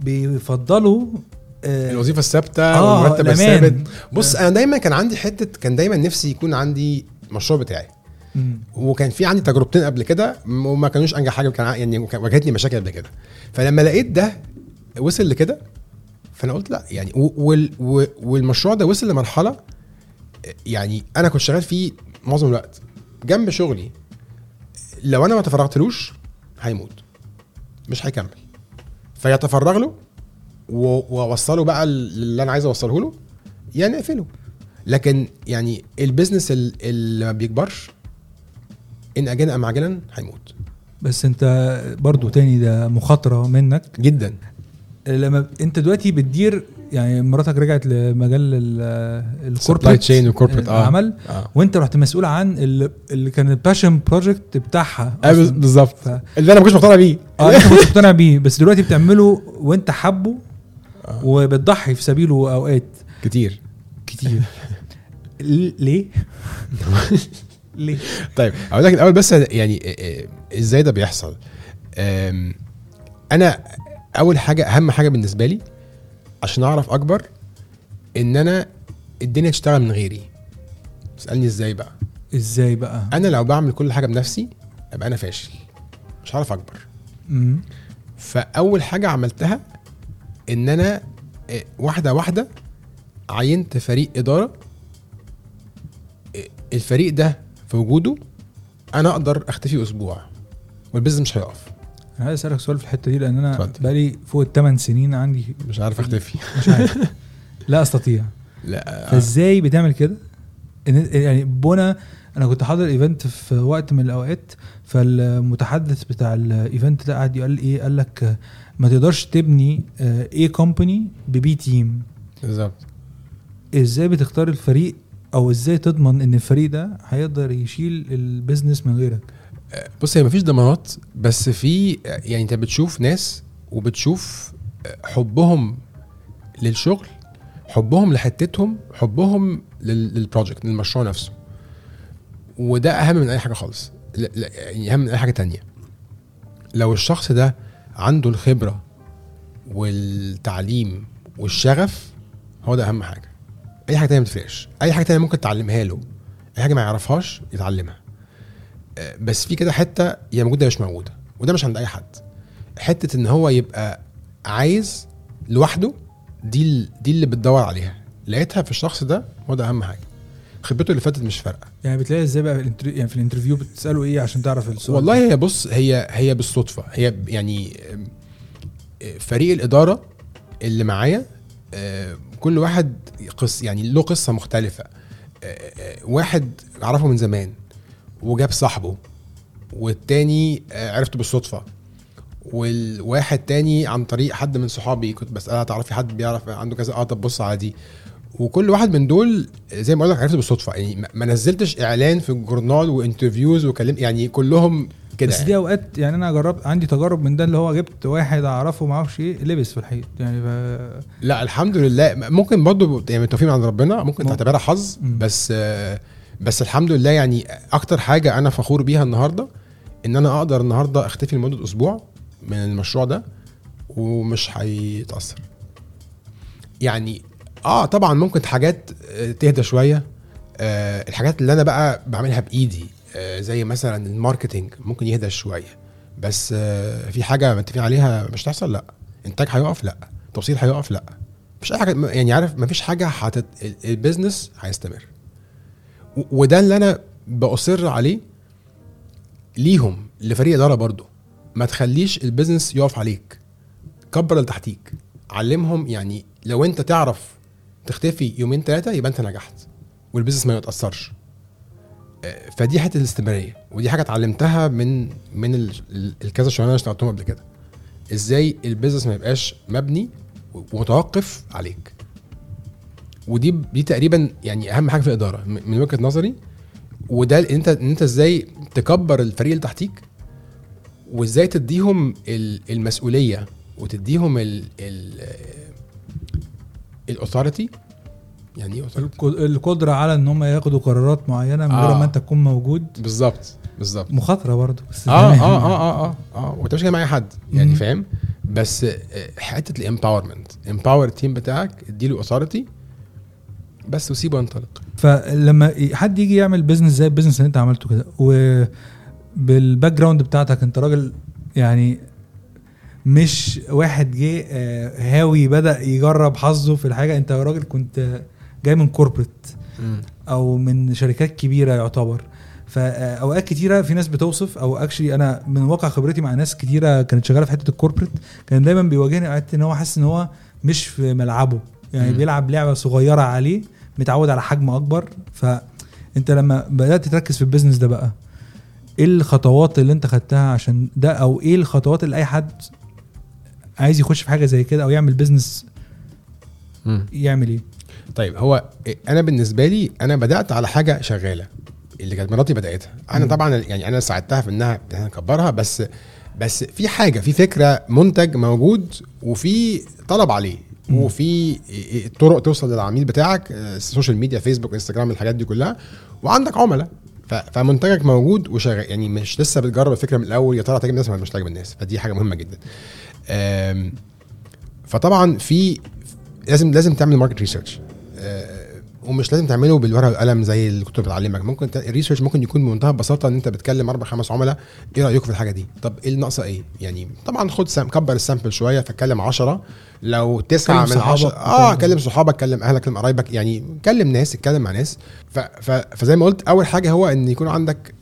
بيفضلوا آه، الوظيفة الثابتة آه والمرتب الثابت. بص أنا دايما كان عندي حتة كان دايما نفسي يكون عندي مشروع بتاعي. مم. وكان في عندي تجربتين قبل كده وما كانوش أنجح حاجة كان يعني واجهتني مشاكل قبل كده. فلما لقيت ده وصل لكده فأنا قلت لا يعني والمشروع ده وصل لمرحلة يعني أنا كنت شغال فيه معظم الوقت. جنب شغلي لو أنا ما تفرغتلوش هيموت مش هيكمل. فيتفرغ له واوصله بقى اللي أنا عايز أوصله له يا نقفله لكن يعني ال business ال- اللي ما بيكبرش إن اجلا أم عاجلا هيموت. بس أنت برضو تاني ده مخاطرة منك. جدا. لما أنت دلوقتي بتدير يعني مراتك رجعت لمجال ال corporate chain و corporate آه. عمل آه. وأنت رحت مسؤول عن اللي, كان ال passion project بتاعها آه، أصلاً. بالظبط. ف... اللي أنا ما كنتش مقتنع بيه. آه أنت كنت مقتنع بيه. بس دلوقتي بتعمله وأنت حابه آه. وبتضحي في سبيله أوقات كتير كتير ليه؟ [LAUGHS] ليه؟ طيب أقول لك الأول بس يعني آه، آه، إزاي ده بيحصل أنا أول حاجة أهم حاجة بالنسبة لي عشان أعرف أكبر إن أنا الدنيا تشتغل من غيري اسالني إزاي بقى إزاي بقى؟ أنا لو بعمل كل حاجة بنفسي أبقى أنا فاشل مش هعرف أكبر مم. فأول حاجة عملتها إن أنا آه، واحدة واحدة عينت فريق إدارة آه، الفريق ده في وجوده أنا أقدر أختفي أسبوع. والبيزنس مش هيقف. أنا عايز أسألك سؤال في الحتة دي لأن أنا. بقالي فوق الثمان سنين عندي مش عارف أختفي. [LAUGHS] مش عارف. لا أستطيع. لا. فإزاي بتعمل كده؟ يعني بنا أنا كنت حاضر event في وقت من الأوقات فالمتحدث بتاع ال event ده قعد يقول إيه قال لك ما تقدرش تبني إيه company ب B team بالظبط. إزاي بتختار الفريق أو إزاي تضمن إن الفريق ده هيقدر يشيل ال business من غيرك؟ آه، بص هي مفيش ضمانات بس في يعني أنت بتشوف ناس وبتشوف آه، حبهم للشغل حبهم لحتتهم حبهم لل- للبروجكت للمشروع نفسه. وده أهم من أي حاجة خالص. لا لا يعني أهم من أي حاجة تانية. لو الشخص ده عنده الخبرة والتعليم والشغف هو ده أهم حاجة. أي حاجة تانية ما بتفرقش أي حاجة تانية ممكن تعلمها له. أي حاجة ما يعرفهاش يتعلمها. آه، بس في كده حتة يا موجودة مش موجودة وده مش عند أي حد. حتة إن هو يبقى عايز لوحده دي دي اللي بتدور عليها. لقيتها في الشخص ده هو ده أهم حاجة. خبرته اللي فاتت مش فارقة. يعني بتلاقي إزاي بقى يعني في الانترفيو بتساله إيه عشان تعرف السؤال والله هي بص هي هي بالصدفة. هي يعني فريق الإدارة اللي معايا آه، كل واحد قص يعني له قصة مختلفة. آه، آه، واحد أعرفه من زمان وجاب صاحبه والتاني عرفته بالصدفة. والواحد تاني عن طريق حد من صحابي كنت بسألها تعرفي حد بيعرف عنده كذا آه طب بص على دي وكل واحد من دول زي ما أقول لك عرفته بالصدفة. يعني ما- نزلتش إعلان في الجورنال وانترفيوز وكلم يعني كلهم كده بس دي أوقات يعني أنا جربت عندي تجارب من ده اللي هو جبت واحد أعرفه ما أعرفش إيه لبس في الحقيقة يعني ف... لا الحمد لله. ممكن برضو يعني التوفيق من عند ربنا ممكن. تعتبرها حظ. بس بس الحمد لله يعني أكتر حاجة أنا فخور بيها النهارده إن أنا أقدر النهارده أختفي لمدة أسبوع من المشروع ده ومش هيتأثر. يعني آه طبعا ممكن حاجات آه، تهدى شوية. آه الحاجات اللي أنا بقى بعملها بإيدي آه زي مثلا الماركتينج ممكن يهدى شوية. بس آه في حاجة متفقين عليها مش تحصل لأ. إنتاج هيقف لأ. توصيل هيقف لأ. مش أي حاجة يعني عارف مفيش حاجة. ال- ال business هيستمر. وده اللي أنا بأصر عليه ليهم لفريق إدارة برضو ما تخليش ال business يقف عليك. كبر اللي تحتيك علمهم يعني لو أنت تعرف تختفي يومين ثلاثة يبقى أنت نجحت وال business ما يتأثرش. آه، فدي حتة الاستمرارية ودي حاجة اتعلمتها من من ال- ال- الكذا شغلانة اللي اشتغلتهم قبل كده. إزاي ال business ما يبقاش مبني ومتوقف عليك. ودي دي تقريبا يعني أهم حاجة في الإدارة من وجهة نظري. وده أنت إن أنت إزاي تكبر الفريق اللي تحتيك وإزاي تديهم ال- المسؤولية وتديهم ال ال authority يعني إيه القدرة على إن هم ياخدوا قرارات معينة من غير آه. ما أنت تكون موجود؟ بالظبط بالظبط. مخاطرة برضه بس آه تمام. آه آه آه آه وأنت مش كده مع اي حد يعني. فاهم؟ بس آه، حتة ال empowerment empower ال team بتاعك اديله authority بس وسيبه ينطلق. فلما حد يجي يعمل business زي ال business اللي أنت عملته كده وبال background بتاعتك أنت راجل يعني مش واحد جه آه، هاوي بدأ يجرب حظه في الحاجة. انت راجل كنت جاي من corporate أو من شركات كبيرة يعتبر. فأوقات كتيرة في ناس بتوصف أو actually أنا من واقع خبرتي مع ناس كتيرة كانت شغالة في حتة ال corporate كان دايما بيواجهني اوقات إن هو حاسس إن هو مش في ملعبه. يعني مم. بيلعب لعبة صغيرة عليه متعود على حجم أكبر. فأنت لما بدأت تركز في ال business ده بقى إيه الخطوات اللي أنت خدتها عشان ده؟ أو إيه الخطوات اللي أي حد عايز يخش في حاجة زي كده أو يعمل business. يعمل إيه؟ طيب هو أنا بالنسبة لي أنا بدأت على حاجة شغالة اللي كانت مراتي بدأتها. أنا. طبعا يعني أنا ساعدتها في إنها نكبرها بس بس في حاجة في فكرة منتج موجود وفي طلب عليه. وفي طرق توصل للعميل بتاعك ال social media فيسبوك انستجرام الحاجات دي كلها. وعندك عملاء. فمنتجك موجود وشغال يعني مش لسه بتجرب الفكرة من الأول يا ترى هتعجب الناس ولا مش هتعجب الناس. فدي حاجة مهمة جدا. فطبعا في لازم لازم تعمل market research ومش لازم تعمله بالورقة والقلم زي اللي كنت بتعلمك. ممكن ال research ممكن يكون بمنتهى البساطة إن أنت بتكلم أربع خمس عملاء. إيه رأيكم في الحاجة دي؟ طب إيه الناقصه إيه؟ يعني طبعا خد سام كبر ال sample شوية فاتكلم 10 لو تسعة كلم من صحابك. 10 آه كلم صحابك كلم أهلك كلم قرايبك. يعني كلم ناس اتكلم مع ناس. ف ف فزي ما قلت أول حاجة هو إن يكون عندك آه،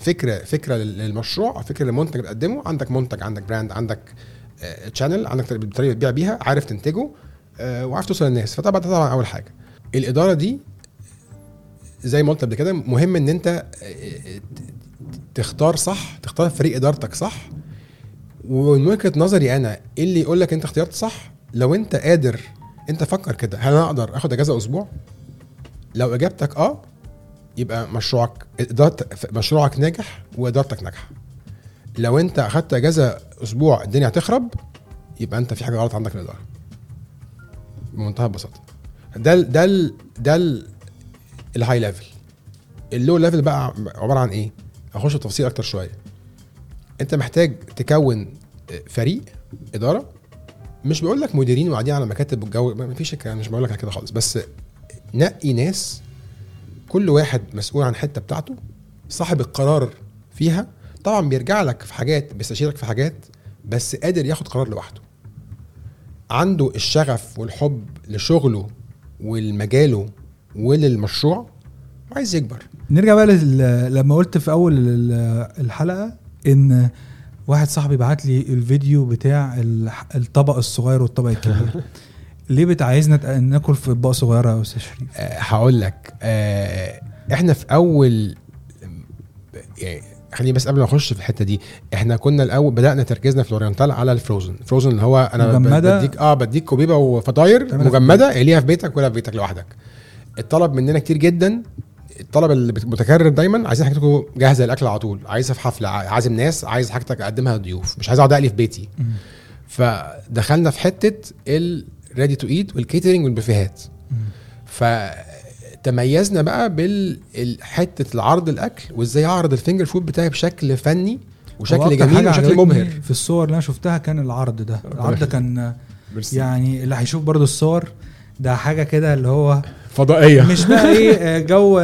فكرة فكرة لل- للمشروع فكرة للمنتج اللي بتقدمه. عندك منتج عندك brand عندك تشانل عندك طريقة بتبيع بيها عارف تنتجه آه، وعارف توصل للناس. فطبعا طبعا أول حاجة. الإدارة دي زي ما قلت قبل كده مهم إن أنت آه، آه، تختار صح تختار فريق إدارتك صح. ومن وجهة نظري أنا اللي يقول لك أنت اختيارت صح لو أنت قادر أنت فكر كده هل أنا أقدر آخد إجازة أسبوع؟ لو إجابتك آه يبقى مشروعك إدارت مشروعك ناجح وإدارتك ناجحة. لو أنت أخدت إجازة أسبوع الدنيا هتخرب يبقى أنت في حاجة غلط عندك الإدارة. بمنتهى البساطة. ده ال ده ال ده ال ال high level ال low level بقى عبارة عن إيه؟ اخش في تفاصيل أكتر شوية. أنت محتاج تكون فريق إدارة. مش بقول لك مديرين وقاعدين على مكاتب والجو ما فيش الكلام مش بقول لك كده خالص. بس نقي ناس كل واحد مسؤول عن حتة بتاعته صاحب القرار فيها. طبعا بيرجع لك في حاجات بيستشيرك في حاجات بس قادر ياخد قرار لوحده. عنده الشغف والحب لشغله ولمجاله وللمشروع وعايز يكبر. نرجع بقى لما قلت في أول ال- الحلقة إن واحد صاحبي بعت لي الفيديو بتاع الطبق الصغير والطبق الكبير. [LAUGHS] ليه بت عايزنا نت- ناكل في اطباق صغيرة يا أستاذ شريف؟ آه، هقول لك. آه، إحنا في أول يعني خليني بس قبل ما أخش في الحتة دي إحنا كنا الأول بدأنا تركيزنا في الأورينتال على الفروزن. فروزن اللي هو أنا مجمدة. بديك آه بديك كوبيبة وفطاير مجمدة اقليها في بيتك ولا في بيتك لوحدك. الطلب مننا كتير جدا. الطلب اللي متكرر دايما عايزين حاجتكم جاهزة الاكل على طول. عايزها في حفلة عازم ناس عايز حاجتك أقدمها لضيوف مش عايز أقعد أقلي في بيتي. فدخلنا في حتة ال ready to eat وال catering والبوفيهات. فتميزنا بقى بالحته العرض الأكل وإزاي أعرض ال finger food بتاعي بشكل فني وشكل جميل وشكل مبهر. في الصور اللي أنا شفتها كان العرض ده. العرض ده كان يعني اللي هيشوف برضو الصور ده حاجة كده اللي هو فضائية. مش بقى إيه آه، جو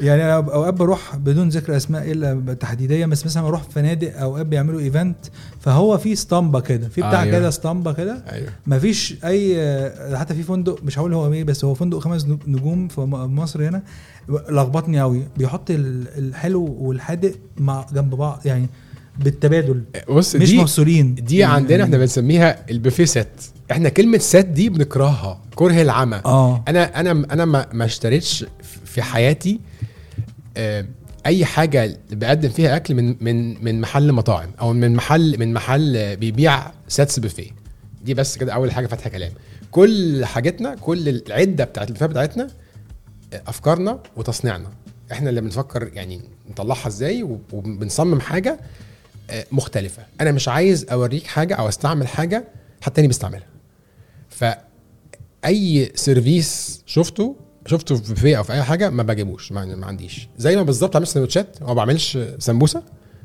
يعني أنا اوقات بروح بدون ذكر أسماء إلا تحديدية بس مثلا بروح فنادق اوقات بيعملوا event فهو في اسطمبة كده في بتاع أيوة. كده اسطمبة كده. أيوه. مفيش أي آه، حتى في فندق مش هقول هو إيه بس هو فندق خمس نجوم في مصر هنا لخبطني قوي بيحط ال- الحلو والحادق مع جنب بعض يعني بالتبادل. بص مش مفصولين دي عندنا إحنا بنسميها البوفيه set إحنا كلمة set دي بنكرهها كره العمى. آه. أنا أنا أنا ما, ما اشتريتش في حياتي آه، أي حاجة بقدم فيها أكل من من من محل مطاعم أو من محل من محل بيبيع sets بوفيه دي بس كده أول حاجة فاتحة كلام. كل حاجتنا كل العدة بتاعت البوفيه بتاعتنا آه، أفكارنا وتصنيعنا. إحنا اللي بنفكر يعني نطلعها إزاي وب- وبنصمم حاجة مختلفة. أنا مش عايز أوريك حاجة أو أستعمل حاجة حد تاني بيستعملها. فأي service شفته شفته في بوفيه أو في أي حاجة ما بجيبوش ما, عنديش. زي ما بالظبط عملت سندوتشات وما بعملش سمبوسة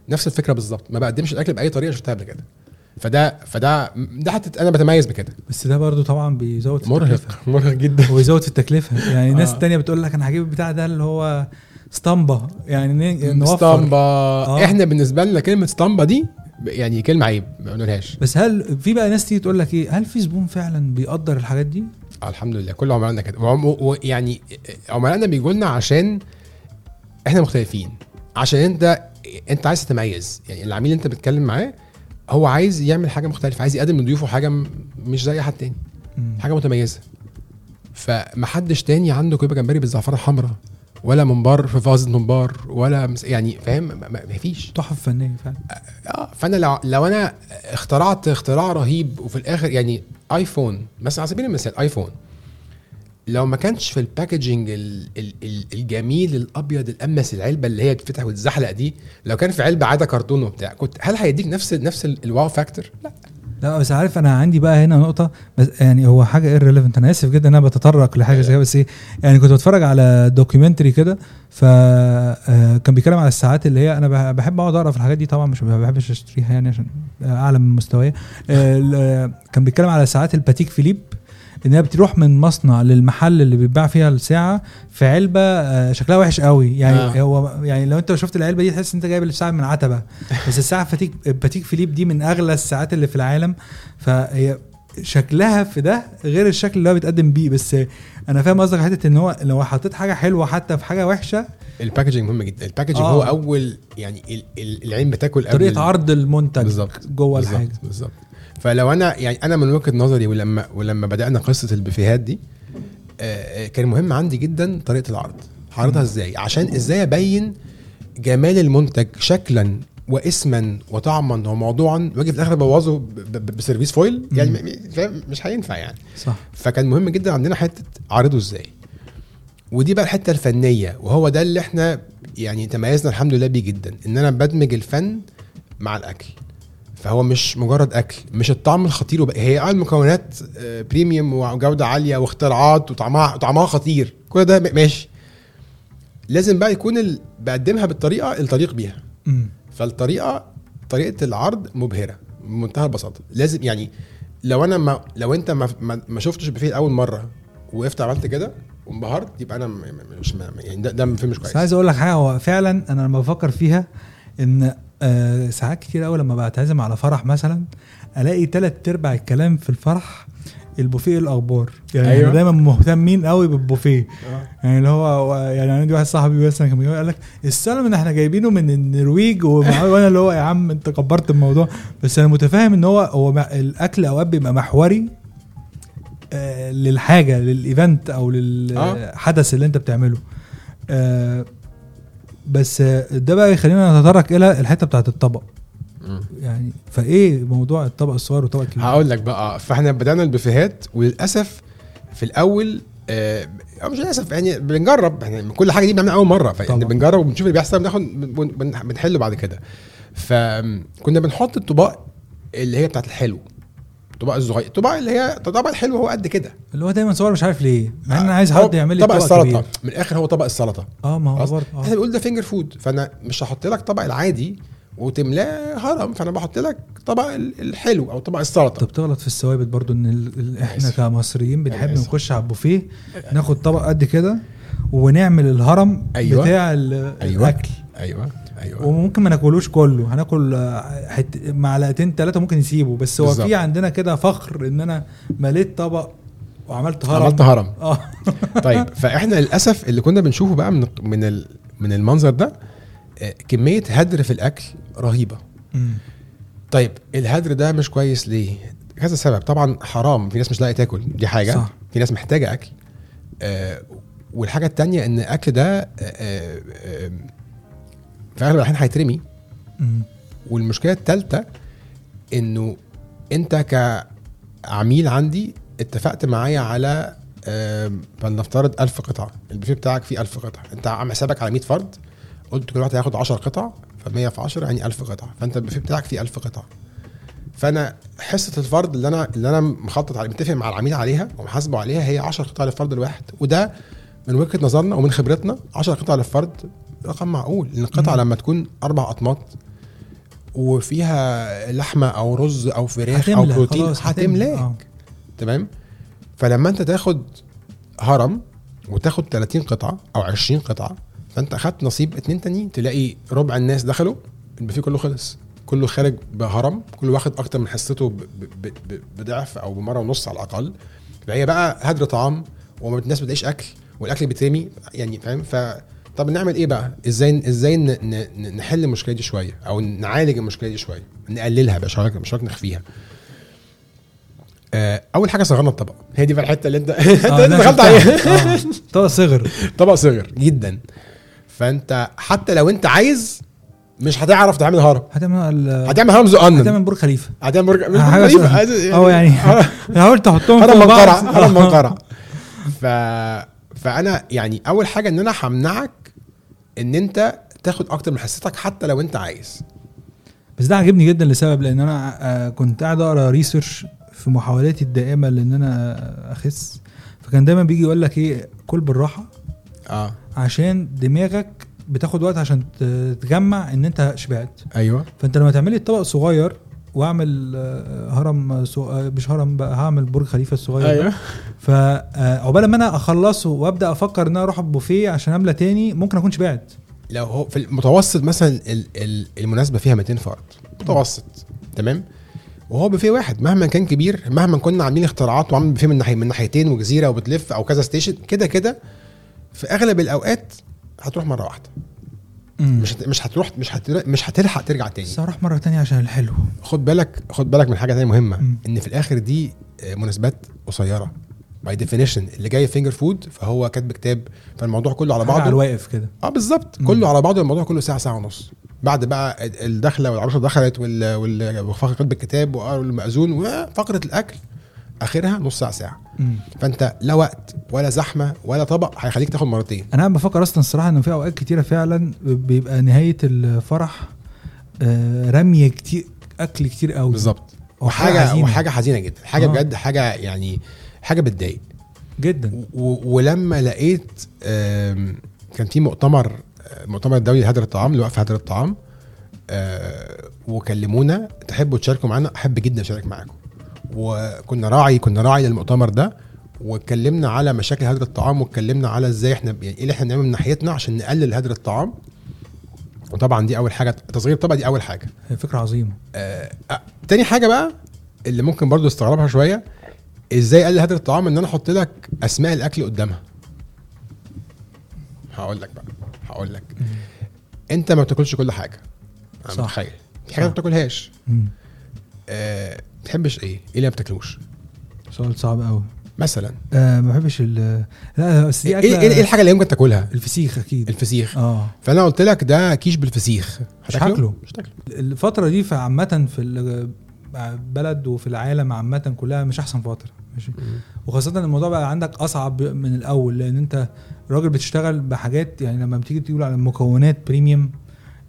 نفس الفكرة بالظبط. ما بقدمش الأكل بأي طريقة شفتها قبل كده. فده فده ده حتى أنا بتميز بكده. بس ده برضو طبعا بيزود في مرهق التكلفة. مرهق جدا. ويزود في التكلفة. يعني ناس آه. تانية بتقول لك أنا هجيب البتاع ده اللي هو اسطمبة. يعني نوفر. اسطمبة. آه. إحنا بالنسبة لنا كلمة اسطمبة دي يعني كلمة عيب ما بنقولهاش بس هل في بقى ناس تيجي تقول لك إيه؟ هل في زبون فعلا بيقدر الحاجات دي؟ الحمد لله كل عملائنا كده. ويعني عملائنا بيجوا لنا عشان إحنا مختلفين. عشان أنت أنت عايز تتميز. يعني العميل اللي أنت بتتكلم معاه هو عايز يعمل حاجة مختلفة عايز يقدم لضيوفه حاجة مش زي حد تاني. حاجة متميزة. فمحدش تاني عنده كوبا جمبري بالزعفران الحمراء. ولا منبار في فازة منبار ولا مس- يعني فاهم؟ ما- ما ما فيش. تحف فنية فعلا. آه فأنا لو لو أنا اخترعت اختراع رهيب وفي الآخر يعني آيفون مثلا على سبيل المثال آيفون لو ما كانش في ال packaging ال- ال- ال- الجميل الأبيض الأملس العلبة اللي هي بتفتح وتزحلق دي لو كان في علبة عادة كرتون وبتاع كنت هل هيديك نفس نفس ال- ال wow factor؟ لا. لا بس عارف أنا عندي بقى هنا نقطة بس يعني هو حاجة irrelevant أنا آسف جدا إن أنا بتطرق لحاجة زي بس إيه يعني كنت بتفرج على documentary كده فكان بيتكلم على الساعات اللي هي أنا بح- بحب أقعد أقرأ في الحاجات دي طبعا مش ما بحبش أشتريها يعني عشان أعلى من مستواي. آه، كان بيتكلم على ساعات الباتيك فيليب. إن هي بتروح من مصنع للمحل اللي بيتباع فيها الساعة في علبة آه، شكلها وحش قوي. يعني آه. هو يعني لو أنت شفت العلبة دي تحس إن أنت جايب الساعة من عتبة. [LAUGHS] بس الساعة باتيك باتيك فيليب دي من أغلى الساعات اللي في العالم. فهي شكلها في ده غير الشكل اللي هو بيتقدم بيه. بس أنا فاهم قصدك حتة إن هو لو حطيت حاجة حلوة حتى في حاجة وحشة ال packaging مهم جدا. ال packaging آه. هو أول يعني ال- ال- العين بتاكل قبل طريقة عرض المنتج بالظبط جوه بالظبط، الحاجة. بالظبط. فلو أنا يعني أنا من وجهة نظري ولما ولما بدأنا قصة البوفيهات دي آه، آه، كان مهم عندي جدا طريقة العرض. هعرضها إزاي؟ عشان إزاي أبين جمال المنتج شكلا واسما وطعما وموضوعا وأجي في الآخر أبوظه ب service foil؟ يعني مش هينفع يعني. صح. فكان مهم جدا عندنا حتة اعرضه إزاي. ودي بقى الحتة الفنية وهو ده اللي إحنا يعني تميزنا الحمد لله بيه جدا إن أنا بدمج الفن مع الأكل. فهو مش مجرد أكل مش الطعم الخطير وب... هي آه المكونات آه، بريميوم وجودة عالية واختراعات وطعمها طعمها خطير كل ده م- ماشي. لازم بقى يكون ال... بقدمها بالطريقة الطريق بيها. امم فالطريقة طريقة العرض مبهرة بمنتهى البساطة. لازم يعني لو أنا ما لو أنت ما ما, شفتش بوفيه لأول مرة وقفت عملت كده وانبهرت يبقى أنا م- م- مش ما يعني ده ده فيلم مش كويس. عايز أقول لك حاجة هو فعلا أنا لما بفكر فيها إن آه ساعات كتير قوي لما بعتزم على فرح مثلا ألاقي تلات أرباع الكلام في الفرح البوفيه الأخبار. يعني أيوة. دايما مهتمين قوي بالبوفيه. يعني اللي هو يعني عندي واحد صاحبي مثلا كان بيقول- قال لك السلم إحنا جايبينه من النرويج وأنا اللي هو يا عم أنت كبرت الموضوع. بس أنا متفاهم إن هو هو الأكل أوقات بيبقى محوري آه للحاجة للإيفنت أو آه. للحدث اللي أنت بتعمله. آه بس ده بقى يخلينا نتطرق إلى الحتة بتاعت الطبق. يعني فإيه موضوع الطبق الصغير والطبق الكبير هقول لك بقى فإحنا بدأنا البوفيهات وللأسف في الأول آه مش للأسف يعني بنجرب يعني كل حاجة دي بنعملها أول مرة طبعا. بنجرب وبنشوف اللي بيحصل بناخد بن- بن- بنحله بعد كده فكنا بنحط الطباق اللي هي بتاعت الحلو الطباق الصغير الطباق اللي هي الطبق الحلو هو قد كده اللي هو دايما صور مش عارف ليه مع إن أنا عايز حد يعمل لي طبق السلطة كبير من الآخر هو طبق السلطة آه ما هو؟ برضه إحنا آه. بنقول ده finger food فأنا مش هحط لك طبق العادي وتملاه هرم فأنا بحط لك طبق ال- الحلو أو طبق السلطة انت بتغلط في الثوابت برضو إن. إحنا. كمصريين بنحب. نخش على البوفيه ناخد طبق قد كده ونعمل الهرم أيوة. بتاع. أيوة. الأكل أيوه أيوه. وممكن ما ناكلوش كله. هناكل حت... معلقتين ثلاثة ممكن نسيبه بس هو. في عندنا كده فخر إن أنا مليت طبق وعملت هرم. عملت هرم. آه. [LAUGHS] طيب فإحنا للأسف اللي كنا بنشوفه بقى من من ال- من المنظر ده آه، كمية هدر في الأكل رهيبة. مم. طيب الهدر ده مش كويس ليه؟ كذا سبب. طبعا حرام. في ناس مش لاقي تاكل. دي حاجة. صح. في ناس محتاجة أكل. آه والحاجة التانية إن الأكل ده آه آه آه في اغلب الاحيان هيترمي. والمشكلة الثالثه إنه أنت كعميل عندي اتفقت معايا على فلنفترض 1000 قطعة. البوفيه بتاعك فيه 1000 قطعة. أنت عامل حسابك على 100 فرد. قلت كل واحد هياخد 10 قطع ف100 في 10 يعني 1000 قطعة. فأنت البوفيه بتاعك فيه 1000 قطعة. فأنا حصة الفرد اللي أنا اللي أنا مخطط على متفق مع العميل عليها ومحاسبه عليها هي 10 قطع للفرد الواحد. وده من وجهة نظرنا ومن خبرتنا 10 قطع للفرد رقم معقول. لأن القطعه. لما تكون أربع أطماط وفيها لحمة أو رز أو فراخ أو بروتين هتملاك. آه. تمام؟ فلما أنت تاخد هرم وتاخد 30 قطعة أو 20 قطعة فأنت أخدت نصيب اتنين تانيين تلاقي ربع الناس دخلوا البوفيه كله خلص. كله خارج بهرم كل واخد أكتر من حصته بضعف أو بمرة ونص على الأقل. فهي بقى هدر طعام والناس ما بتلاقيش أكل والأكل بيترمي يعني فاهم؟ ف طب نعمل إيه بقى؟ إزاي إزاي نحل المشكلة دي شوية؟ أو نعالج المشكلة دي شوية؟ نقللها مش مش نخفيها. آه، أول حاجة صغرنا الطبق. هي دي بقى الحتة اللي أنت [LAUGHS] آه، أنا دخلت. عليها. آه. طبق صغر. [LAUGHS] طبق صغر جدا. فأنت حتى لو أنت عايز مش هتعرف تعمل هرم. هتعمل هتعمل هرم زقنن هتعمل برج خليفة. هتعمل برج عايز- آه يعني [LAUGHS] حاول تحطهم هرم منقرع. هرم منقرع ف فأنا يعني أول حاجة إن أنا همنعك إن أنت تاخد أكتر من حصتك حتى لو أنت عايز. بس ده عجبني جدا لسبب لأن أنا آه، كنت قاعد أقرأ research في محاولاتي الدائمة لإن أنا أخس. فكان دايما بيجي يقول لك إيه كل بالراحة. آه. عشان دماغك بتاخد وقت عشان تجمع إن أنت شبعت. أيوه. فأنت لما تعمل لي الطبق صغير واعمل آه، هرم سو... آه، مش هرم بقى هعمل برج خليفة الصغير أيوه. فعقبال ما أنا أخلصه وأبدأ أفكر إن أنا أروح البوفيه عشان أملى تاني ممكن اكون شبعت لو هو في المتوسط مثلا ال- ال- المناسبة فيها 200 فرد. متوسط. تمام؟ وهو بوفيه واحد. مهما كان كبير مهما كنا عاملين اختراعات وعاملين بوفيه من ناحيه من ناحيتين وجزيرة وبتلف أو كذا ستيشن كده كده في أغلب الأوقات هتروح مرة واحدة. مش هت... مش هتروح مش هت... مش هتلحق ترجع تاني. بس هروح مرة تانية عشان الحلو. خد بالك خد بالك من حاجة تانية مهمة مم. إن في الآخر دي آه، مناسبات قصيرة. by definition اللي جاي finger food فهو كاتب كتاب فالموضوع كله على حاجة على بعضه الواقف كده. آه بالظبط. مم. كله على بعضه الموضوع كله ساعة ساعة ونص. بعد بقى ال- الدخلة والعروسة دخلت وال- وال- وفقره كتب الكتاب والمأذون وفقرة الأكل. آخرها نص ساعة ساعة. مم. فأنت لا وقت ولا زحمة ولا طبق هيخليك تاخد مرتين. أنا بفكر أصلا الصراحه ان في أوقات كتيرة فعلا بيبقى نهاية الفرح آه، رمي كتير أكل كتير قوي. بالظبط. وحاجة حزينة. وحاجة حزينة جدا. حاجة آه. بجد حاجة يعني حاجة بتضايق. جدا. و- ولما لقيت كان في مؤتمر آه، مؤتمر الدولي لهدر الطعام اللي وقف هدر الطعام آه، وكلمونا تحبوا تشاركوا معانا أحب جدا أشارك معاكم. وكنا راعي كنا راعي للمؤتمر ده واتكلمنا على مشاكل هدر الطعام واتكلمنا على إزاي إحنا إيه اللي إحنا بنعمله من ناحيتنا عشان نقلل هدر الطعام. وطبعا دي أول حاجة تصغير طبعا دي أول حاجة. فكرة عظيمة. آه آه، تاني حاجة بقى اللي ممكن برضو استغربها شوية إزاي اقلل هدر الطعام إن أنا أحط لك أسماء الأكل قدامها؟ هقول لك بقى هقول لك. أنت ما بتاكلش كل حاجة أنا. متخيل. في حاجات ما. بتاكلهاش. مم. بتحبش إيه؟ إيه اللي ما بتاكلوش؟ سؤال صعب قوي مثلا. آه ما بحبش ال لا بس دي إيه إيه إيه الحاجة اللي يمكن تاكلها؟ الفسيخ أكيد. الفسيخ. آه. فأنا قلت لك ده كيش بالفسيخ. مش هاكله. مش هتاكله. الفترة دي في عامة في البلد وفي العالم عامة كلها مش أحسن فترة. ماشي؟ وخاصة الموضوع بقى عندك أصعب من الأول لأن أنت راجل بتشتغل بحاجات يعني لما بتيجي تقول على المكونات premium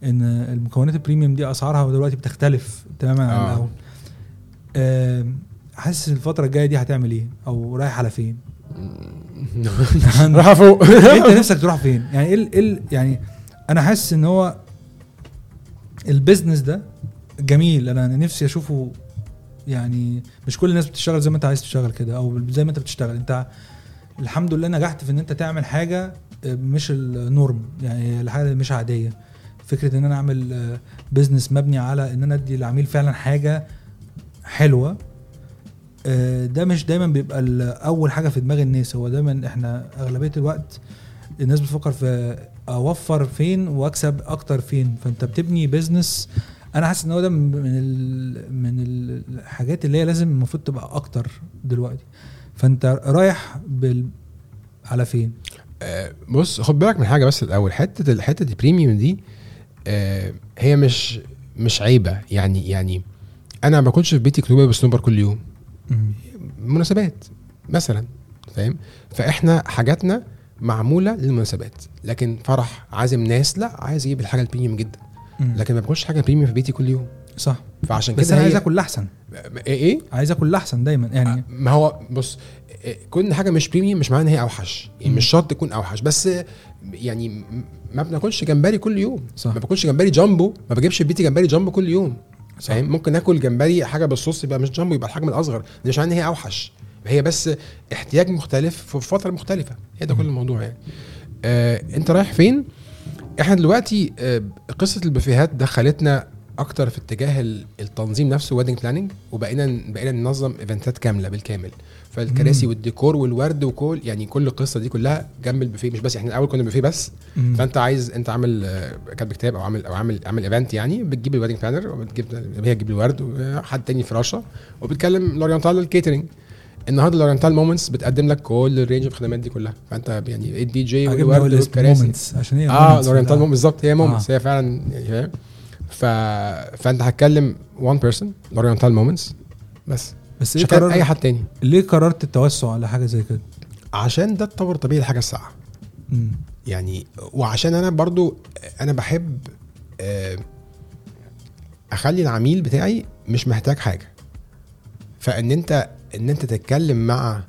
إن المكونات ال premium دي أسعارها دلوقتي بتختلف تماما عن آه. الأول. حاسس الفترة الجاية دي هتعمل إيه؟ أو رايح على فين؟ [LAUGHS] راح فوق. [LAUGHS] أنت نفسك تروح فين؟ يعني إيه ال- إيه ال- يعني أنا حاسس إن هو ال business ده جميل. أنا أنا نفسي أشوفه يعني مش كل الناس بتشتغل زي ما أنت عايز تشتغل كده أو زي ما أنت بتشتغل. أنت الحمد لله نجحت في إن أنت تعمل حاجة مش ال norm يعني الحاجة مش عادية. فكرة إن أنا أعمل business مبني على إن أنا أدي العميل فعلا حاجة حلوة. آه، ده مش دايما بيبقى أول حاجة في دماغ الناس. هو دايما إحنا أغلبية الوقت الناس بتفكر في أوفر فين وأكسب أكتر فين. فأنت بتبني business أنا حاسس إن هو ده من من ال- من الحاجات اللي هي لازم المفروض تبقى أكتر دلوقتي. فأنت رايح بال على فين؟ آه، بص خد بالك من حاجة بس الأول. حتة الحته ال premium دي آه، هي مش مش عيبة. يعني يعني أنا ما باكلش في بيتي كلوبه بسنوبر كل يوم. مناسبات مثلا فاهم؟ فإحنا حاجاتنا معمولة للمناسبات. لكن فرح عازم ناس لا عايز أجيب الحاجة ال premium جدا. لكن ما باكلش حاجة premium في بيتي كل يوم. صح. فعشان بس كده أنا عايز آكل احسن إيه إيه؟ عايز آكل احسن دايما يعني ما هو بص إيه، كل حاجة مش premium مش معناها إن هي أوحش. يعني. مش شرط تكون أوحش. بس يعني ما بناكلش جمبري كل يوم. صح. ما باكلش جمبري جامبو. ما بجيبش في بيتي جمبري جامبو كل يوم. فاهم؟ ممكن اكل جمبري حاجة بالصوص يبقى مش جامبو يبقى الحجم الأصغر ده مش ان هي أوحش. هي بس احتياج مختلف في فترة مختلفة. هي ده كل الموضوع يعني. آه أنت رايح فين؟ إحنا دلوقتي آه قصة البوفيهات دخلتنا أكتر في اتجاه ال- التنظيم نفسه wedding planning وبقينا بقينا ننظم event ات كاملة بالكامل. فالكراسي مم. والديكور والورد وكل يعني كل القصة دي كلها جنب البوفيه مش بس إحنا الأول كنا بوفيه بس. مم. فأنت عايز أنت عامل آه، كاتب كتاب أو عامل أو عامل عامل event يعني بتجيب ال wedding planner وبتجيب هي تجيب الورد وحد تاني فراشه وبتكلم لورينتال ال catering النهارده لورينتال مومنتس بتقدم لك كل ال range الخدمات دي كلها. فأنت يعني الدي جي والورد والكراسي؟ عشان هي آه كلها. مومنتس بالظبط هي مومنتس هي فعلا يعني فاهم؟ ف... فأنت هتكلم one person لورينتال مومنتس بس. بس إيه قرار أي حد تاني. ليه قررت التوسع على حاجة زي كده؟ عشان ده التطور الطبيعي لحاجة الساعة. مم. يعني وعشان أنا برضو أنا بحب آه، أخلي العميل بتاعي مش محتاج حاجة. فإن أنت إن أنت تتكلم مع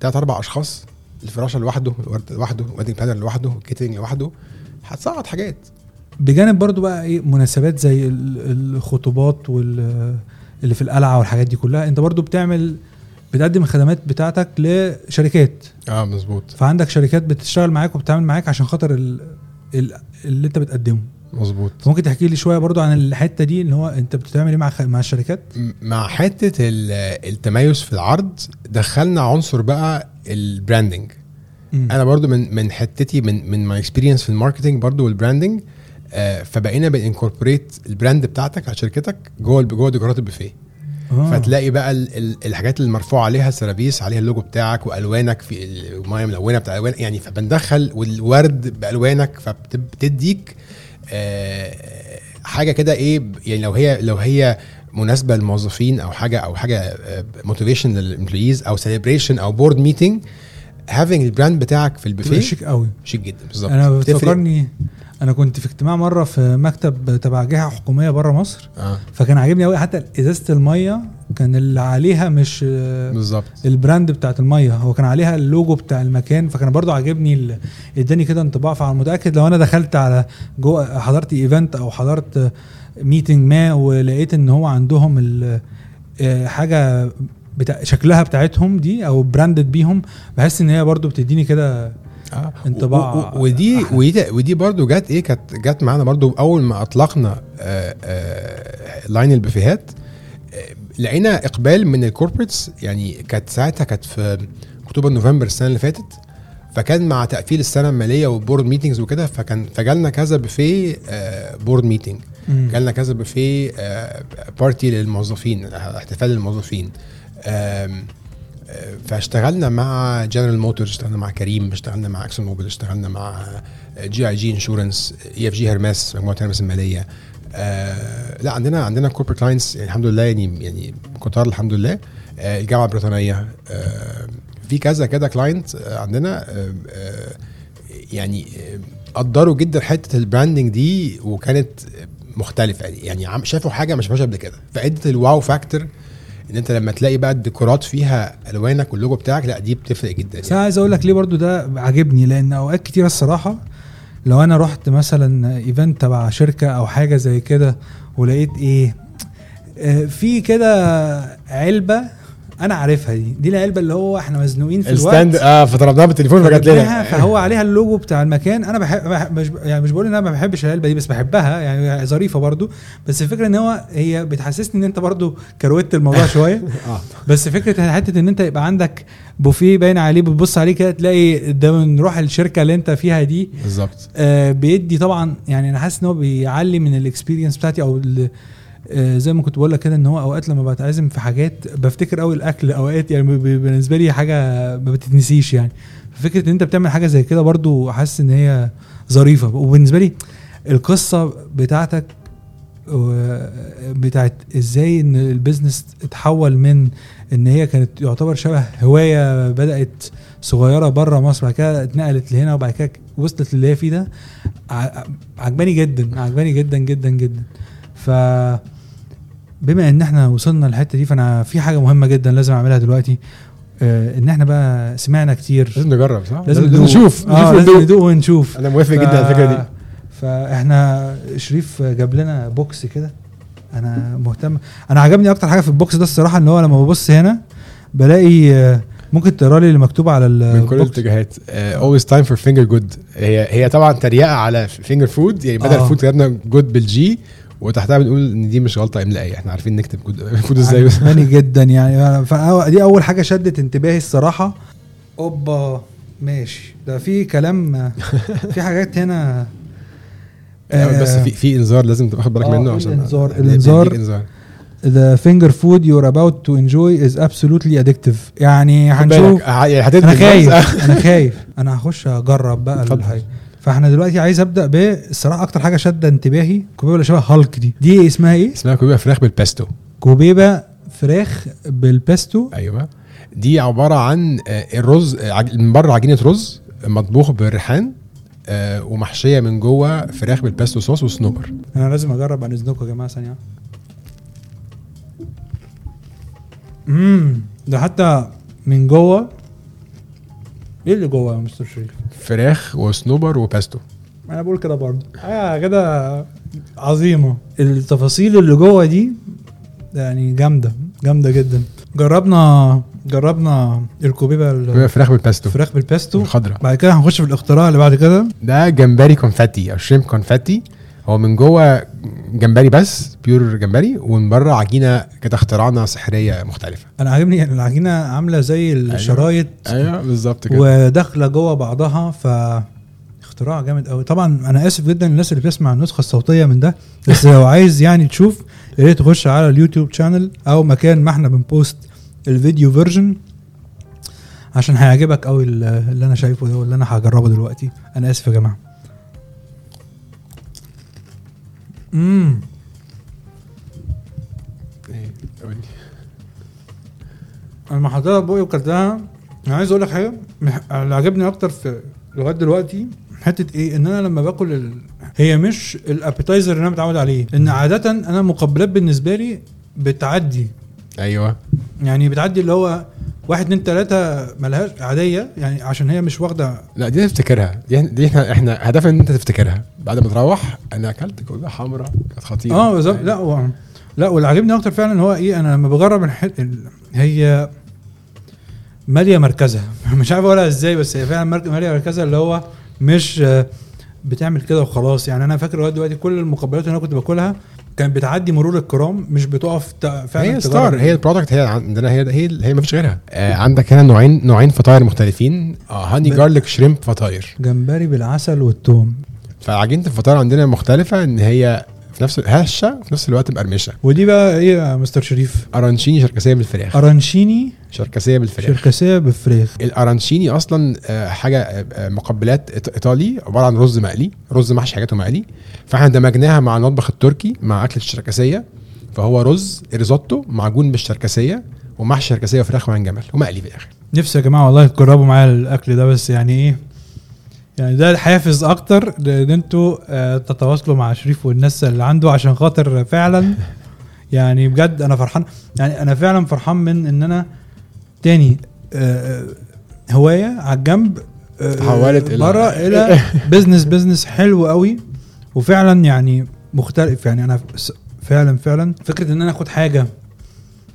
ثلاث أربع أشخاص الفراشة لوحده الورد لوحده wedding planner لوحده ال catering لوحده هتصعد حاجات. بجانب برضو بقى إيه مناسبات زي ال- الخطوبات وال اللي في القلعة والحاجات دي كلها انت برضو بتعمل بتقدم الخدمات بتاعتك لشركات. آه مظبوط. فعندك شركات بتشتغل معاك وبتعمل معاك عشان خاطر ال... ال... اللي انت بتقدمه. مظبوط. فممكن تحكي لي شوية برضو عن الحتة دي اللي هو انت بتعمل إيه مع خ... مع الشركات؟ مع حتة ال- التميز في العرض دخلنا عنصر بقى البراندنج. أنا برضو من من حتتي من من my experience في ال marketing برضو وال branding آه فبقينا بن incorporate ال brand بتاعتك على شركتك جوه جوه ديكورات البوفيه آه. فتلاقي بقى ال- ال- الحاجات اللي مرفوع عليها سرافيس عليها اللوجو بتاعك وألوانك في المية ملونة بتاع الوان يعني فبندخل والورد بألوانك فبتديك آه حاجة كده إيه يعني لو هي لو هي مناسبة للموظفين أو حاجة أو حاجة motivation لل employees أو celebration أو board meeting having ال brand بتاعك في البوفيه شيك قوي شيك جدا بالظبط أنا. بتفكرني أنا كنت في اجتماع مرة في مكتب تبع جهة حكومية بره مصر. آه. فكان عاجبني قوي حتى إزازة المية كان اللي عليها مش بالظبط. ال brand بتاعت المية هو كان عليها اللوجو بتاع المكان فكان برضو عاجبني اداني كده انطباع. فعلى متأكد لو أنا دخلت على جوه حضرت event أو حضرت meeting ما ولقيت إن هو عندهم ال- آه، حاجة بتاع شكلها بتاعتهم دي أو branded بيهم بحس إن هي برضو بتديني كده آه انطباع. و- و- ودي أحلى. [LAUGHS] ودي ودي برضو جت إيه كانت جت معانا برضو اول ما اطلقنا آه، آه، line البوفيهات آه، لقينا اقبال من ال corporates يعني كانت ساعتها كانت في اكتوبر نوفمبر السنة اللي فاتت. فكان مع تقفيل السنة المالية وال board meetings وكده فكان فجالنا كذا بوفيه board meeting. جالنا كذا بوفيه آه، party للموظفين احتفال للموظفين. آه، فاشتغلنا مع General Motors اشتغلنا مع كريم اشتغلنا مع ExxonMobil اشتغلنا مع جي اي جي انشورنس اي اف جي هرماس مجموعة هرماس المالية. آه لا عندنا عندنا corporate clients يعني الحمد لله يعني يعني كتار الحمد لله. آه الجامعة البريطانية. آه في كذا كده client آه عندنا. آه يعني قدروا جدا حتة branding دي وكانت مختلفة. يعني شافوا حاجة ما شافوهاش قبل كده. فادت wow factor إن أنت لما تلاقي بقى الديكورات فيها ألوانك واللوجو بتاعك لأ دي بتفرق جدا بس أنا عايز أقول لك ليه برضو ده عاجبني لأن أوقات كتيرة الصراحة لو أنا رحت مثلا event تبع شركة أو حاجة زي كده ولقيت إيه آه، في كده علبة أنا عارفها دي. دي العلبة اللي هو إحنا مزنوقين في ال stand الوقت. آه فضربناها بالتليفون فجت لنا. فهو عليها اللوجو بتاع المكان. أنا بحب, بحب مش يعني مش بقول إن أنا ما بحبش العلبة دي بس بحبها يعني ظريفة برضو. بس الفكرة إن هو هي بتحسسني إن أنت برضو كروت الموضوع [LAUGHS] شوية. آه. بس فكرة حتة إن أنت يبقى عندك بوفيه باين عليه بتبص عليه كده تلاقي ده من روح الشركة اللي أنت فيها دي. بالظبط. آه بيدي طبعا يعني أنا حاسس إن هو بيعلي من ال experience بتاعتي أو آه زي ما كنت بقول لك كده إن هو أوقات لما بتعزم في حاجات بفتكر قوي الأكل أوقات يعني بالنسبة لي حاجة ما بتتنسيش يعني. فكره إن أنت بتعمل حاجة زي كده برضو حاسس إن هي ظريفة. وبالنسبة لي القصة بتاعتك بتاعت إزاي إن البيزنس اتحول من إن هي كانت يعتبر شبه هواية بدأت صغيرة بره مصر بعد كده اتنقلت لهنا وبعد كده وصلت للي هي فيه ده عجباني جدا عجباني جدا جدا جدا. ف بما إن إحنا وصلنا للحتة دي فأنا في حاجة مهمة جدا لازم أعملها دلوقتي. آه إن إحنا بقى سمعنا كتير. لازم نجرب صح؟ لازم ندوق. نشوف. نشوف لازم ندوق. ونشوف. أنا موافق جدا على الفكرة دي. فإحنا شريف جاب لنا box كده. أنا مهتم. أنا عجبني أكتر حاجة في ال box ده الصراحة إن هو لما ببص هنا بلاقي آه، ممكن تقرأ لي اللي مكتوب على من كل الاتجاهات. always time for finger good. هي هي طبعا تريقة على finger food يعني بدل آه. food كتبنا good بال G وتحتها بنقول إن دي مش غلطة إملائية. إحنا عارفين نكتب food [LAUGHS] إزاي. بس عجباني جدا يعني. دي أول حاجة شدت انتباهي الصراحة. أوبا ماشي. ده في كلام [LAUGHS] في حاجات هنا. بس في في إنذار لازم تبقى واخد بالك آه، منه عشان الإنذار؟ بيديك الإنذار إنذار. The finger food you're about to enjoy is absolutely addictive. يعني هنشوف. يعني أنا خايف. [LAUGHS] أنا خايف. أنا هخش أجرب بقى. الحاجة. فاحنا دلوقتي عايز أبدأ بالصراحه أكتر حاجة شادة انتباهي كوبيبه اللي شبه هالك دي. دي اسمها إيه؟ اسمها كوبيبه فراخ بالبيستو كوبيبه فراخ بالبيستو أيوه. دي عبارة عن آه، الرز آه، من بره عجينة رز مطبوخ بالريحان آه، ومحشية من جوه فراخ بالبيستو صوص وصنوبر. أنا لازم أجرب عن إذنكم يا جماعة ثانية. امم ده حتى من جوه. إيه اللي جوه يا مستر شريف؟ فراخ وصنوبر وبيستو أنا بقول كده برضه. حاجة كده عظيمة. التفاصيل اللي جوه دي يعني جامدة جامدة جدا. جربنا جربنا الكوبيبة كوبيبة فراخ بالبيستو الفراخ بالبيستو الخضراء بعد كده هنخش في الاختراع اللي بعد كده. ده جمبري كونفاتي أو shrimp كونفاتي. هو من جوه جمبري بس pure جمبري ومن بره عجينة كده اختراعنا سحرية مختلفة. أنا عاجبني العجينة عاملة زي الشرايط أيوه بالظبط كده. وداخلة جوه بعضها ف اختراع جامد قوي طبعا أنا آسف جدا للناس اللي بتسمع النسخة الصوتية من ده بس لو عايز يعني تشوف يا ريت تخش على ال YouTube channel أو مكان ما إحنا بن post ال video version عشان هيعجبك قوي ال- اللي أنا شايفه ده واللي أنا هجربه دلوقتي. أنا آسف يا جماعة. امم لي. أنا حطيتها في بوقي وكلتها أنا عايز أقول لك حاجة. اللي عجبني أكتر في لغاية دلوقتي حتة إيه؟ إن أنا لما باكل ال... هي مش الأبيتايزر اللي أنا متعود عليه. إن عادة أنا المقبلات بالنسبة لي بتعدي. أيوه. يعني بتعدي اللي هو واحد اتنين تلاتة ملهاش عادية يعني عشان هي مش واخدة. لا دي تفتكرها. دي, دي إحنا إحنا هدفنا إن انت تفتكرها. بعد ما تروح أنا أكلت كوباية حمراء كانت خطيرة. آه بالظبط. لا هو لا واللي عاجبني أكتر فعلا هو إيه أنا لما بجرب الحل... ال... هي مالية مركزها [LAUGHS] مش عارف أقولها إزاي بس هي فعلا مالية مركزها اللي هو مش آه، بتعمل كده وخلاص. يعني أنا فاكر لغاية دلوقتي كل المقبلات اللي أنا كنت باكلها كانت بتعدي مرور الكرام مش بتقف فعلا هي. star هي ال product هي عندنا هي هي هي ما فيش غيرها آه عندك هنا نوعين نوعين فطاير مختلفين. آه هاني ب- garlic shrimp فطاير. جمبري بالعسل والثوم فعجينة الفطاير عندنا مختلفة إن هي في نفس هشة وفي نفس الوقت مقرمشة. ودي بقى إيه يا مستر شريف؟ أرانشيني شركسية بالفراخ. أرانشيني؟ شركسية بالفراخ. شركسية بفراخ الارانشيني أصلا آه، حاجة آه، آه، مقبلات إيطالي عبارة عن رز مقلي. رز محشي حاجاته مقلي. فإحنا دمجناها مع المطبخ التركي مع أكلة الشركسية. فهو رز ريزوتو معجون بالشركسية ومحشي شركسية وفراخ وعين جمل. ومقلي في الآخر. نفسي يا جماعة والله تجربوا معايا الأكل ده بس يعني إيه؟ يعني ده الحافز أكتر لأن أنتوا آه، تتواصلوا مع شريف والناس اللي عنده عشان خاطر فعلا [LAUGHS] يعني بجد أنا فرحان. يعني أنا فعلا فرحان من إن أنا تاني آه، آه، هواية على الجنب آه، تحولت إلى- بره إلى [LAUGHS] business business حلو قوي وفعلا يعني مختلف. يعني أنا فعلا فعلا فكرة إن أنا آخد حاجة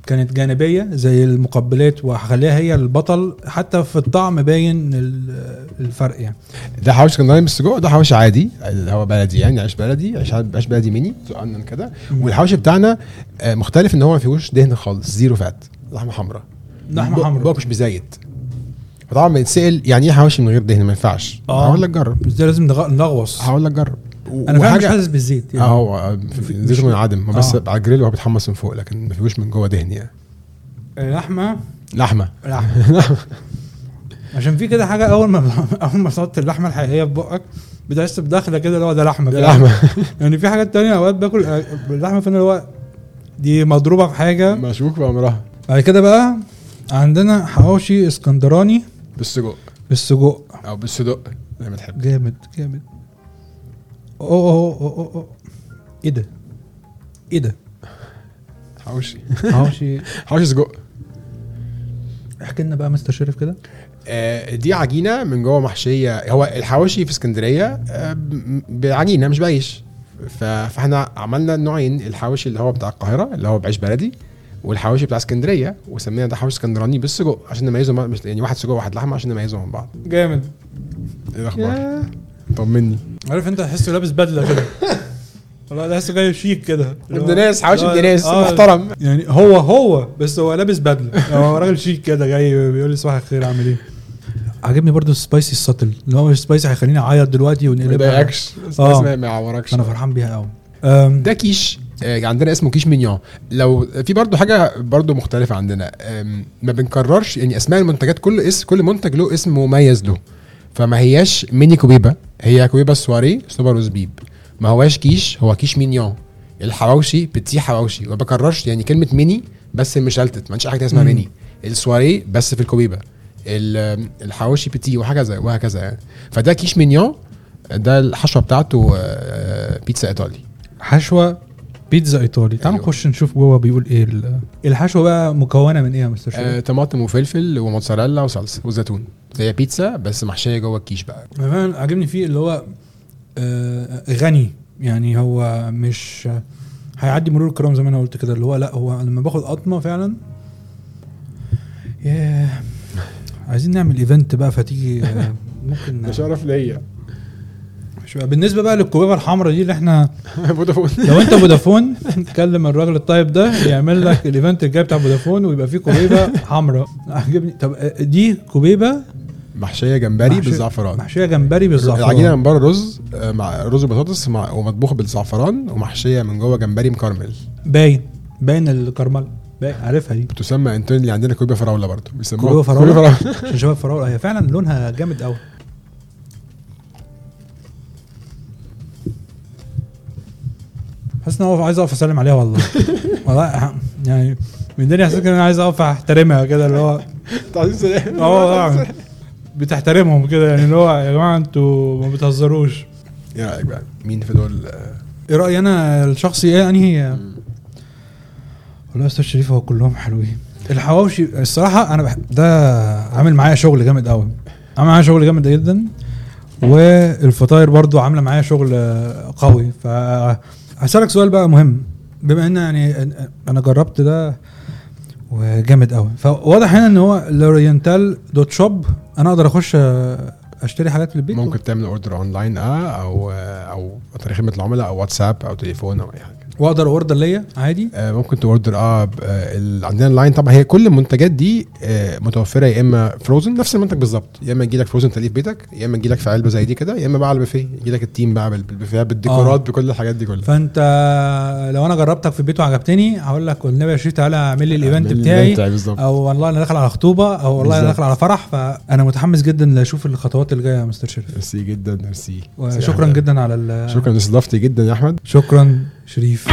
كانت جانبية زي المقبلات وهخليها هي البطل حتى في الطعم باين ال- الفرق يعني. ده حواوشي اسكندراني بالسجق ده حواوشي عادي اللي هو بلدي يعني عيش بلدي عيش عيش بلدي ميني صغنن كده. والحواوشي بتاعنا آه، مختلف إن هو ما فيهوش دهن خالص zero fat لحمة حمراء. لحمة حمراء. بقى مش بزيت فطبعا بيتسأل يعني إيه حواوشي من غير دهن؟ ما ينفعش. آه. هقول لك جرب. ده لازم نغ- نغوص. هقول لك جرب. أنا فعلا مش حاسس بالزيت يعني. اهو زيته منعدم هو بس آه. على الجريل وهو بيتحمص من فوق لكن ما فيهوش من جوه دهن يعني. اللحمه لحمة؟ لحمة. [LAUGHS] عشان في كده حاجة أول ما [LAUGHS] أول ما تحط اللحمة الحقيقية في بقك بتحس بدخلة كده اللي هو ده لحمة ده. لحمة. [LAUGHS] يعني في حاجات تانية أوقات باكل اللحمه فين اللي هو دي مضروبة في حاجة. مشوك بامرها بعد كده بقى عندنا حواوشي إسكندراني. بالسجق. بالسجق. أو بالصدق زي ما تحب. جامد جامد. اوه اوه اوه اوه أوه. إيه ده؟ إيه ده؟ حواوشي. حواوشي. [LAUGHS] حواوشي سجق. احكي لنا بقى مستر شريف كده. آه، دي عجينة من جوه محشية. هو الحواوشي في اسكندرية آه، بعجينة مش بعيش. فاحنا عملنا نوعين الحواوشي اللي هو بتاع القاهرة اللي هو بعيش بلدي والحواوشي بتاع اسكندرية وسمينا ده حواوشي اسكندراني بالسجق عشان نميزهم مش يعني واحد سجق وواحد لحمة عشان نميزهم من بعض. جامد. إيه الأخبار؟ طمني. عارف انت تحسه لابس بدلة كده. [LAUGHS] والله تحسه جاي شيك كده. ابن ناس حواوشي آه، ابن ناس آه. محترم. يعني هو هو بس هو لابس بدلة. هو راجل شيك كده جاي بيقول لي صباح الخير عامل إيه؟ عاجبني برضو ال spicy السطل اللي هو مش spicy هيخليني أعيط دلوقتي ما ونقلبها يضايقكش آه. ما- ما يعوركش أنا فرحان بيها قوي ده كيش آه، عندنا اسمه quiche mignon. لو في برضو حاجة برضو مختلفة عندنا. ما بنكررش يعني أسماء المنتجات كل اسم كل منتج له اسم مميز له. فما هياش ميني كوبيبه هي كوبيبه سواري سوبر وزبيب. ما هواش كيش هو quiche mignon. الحواوشي petit حواوشي. ما بكررش يعني كلمة ميني بس مشلتت. ما عنديش حاجة اسمها. ميني. السواري بس في الكوبيبه ال- الحواوشي petit وهكذا وهكذا يعني. فده quiche mignon ده الحشوة بتاعته آه، بيتزا إيطالي. حشوة بيتزا إيطالي. تعال أيوة. نخش نشوف جوه بيقول إيه ال- الحشوة بقى مكونة من إيه يا مستر آه، شريف؟ طماطم وفلفل وموتزاريلا وصلصة وزيتون. زي بيتزا بس محشية جوه الكيش بقى. فعلا عاجبني فيه اللي هو آه، غني. يعني هو مش هيعدي مرور الكرام زي ما أنا قلت كده. اللي هو لا هو لما باخد قطمة فعلا ياه. عايزين نعمل event بقى فتيجي آه، ممكن [LAUGHS] شرف ليا. شو- بالنسبة بقى للكوبيبه الحمراء دي اللي إحنا [LAUGHS] فودافون. [LAUGHS] لو انت فودافون كلم الراجل الطيب ده يعمل لك ال event الجاي بتاع فودافون ويبقى فيه كوبيبة حمراء. عجبني. طب آه، دي كوبيبة محشية جمبري محشية- بالزعفران. محشية جمبري بالزعفران. العجينه من بره رز آه، مع رز وبطاطس مع ومطبوخة بالزعفران ومحشية من جوه جمبري مكرمل. باين. باين الكرمل باين. عارفها دي. بتسمى internally عندنا كوبيبة فراولة برضه. بيسموها فراولة؟ فراولة. عشان شباب فراولة. هي فعلا لونها جامد قوي حاسس إن هو عايز أقف أسلم عليها والله. والله يعني من دنيا حسيت إن أنا عايز أقف أحترمها كده اللي هو [LAUGHS] تعظيم سلام [LAUGHS] آه بتحترمهم كده يعني اللي هو يا جماعة أنتوا ما بتهزروش. إيه رأيك بقى؟ مين في دول؟ إيه رأيي أنا الشخصي إيه أنهي؟ والله يا أستاذ شريف هو كلهم حلوين. الحواوشي الصراحة أنا بحب ده عامل معايا شغل جامد قوي عامل معايا شغل جامد جدا والفطاير برضو عاملة معايا شغل قوي. ف هسألك سؤال بقى مهم. بما إن يعني أنا جربت ده وجامد قوي فواضح هنا إن هو L'Oriental dot shop. أنا أقدر أخش أشتري حاجات في البيت؟ ممكن تعمل order online آه أو آه، أو طريق خدمة العملاء أو واتساب أو تليفون أو أي حاجة. واقدر order ليا عادي؟ آه، ممكن ت order آه آه، عندنا اللاين طبعا. هي كل المنتجات دي آه، متوفرة يا إما frozen نفس المنتج بالظبط. يا إما يجي لك frozen تليف بيتك يا إما يجي لك في علبة زي دي كده يا إما بقى على البوفيه. يجي لك ال team بقى بال- بالبوفيه بالديكورات بكل الحاجات دي كلها. فأنت لو أنا جربتك في البيت وعجبتني هقول لك والنبي يا شريف تعالى اعمل لي ال event بتاعي. أو والله أنا داخل على خطوبة أو والله أنا. داخل على فرح فأنا متحمس جدا لأشوف الخطوات اللي جاية يا مستر شريف. ميرسي جدا ميرسي. وشكرا جدا على شكرا لاستضافتي جدا يا أحمد. شكرا. Sharif.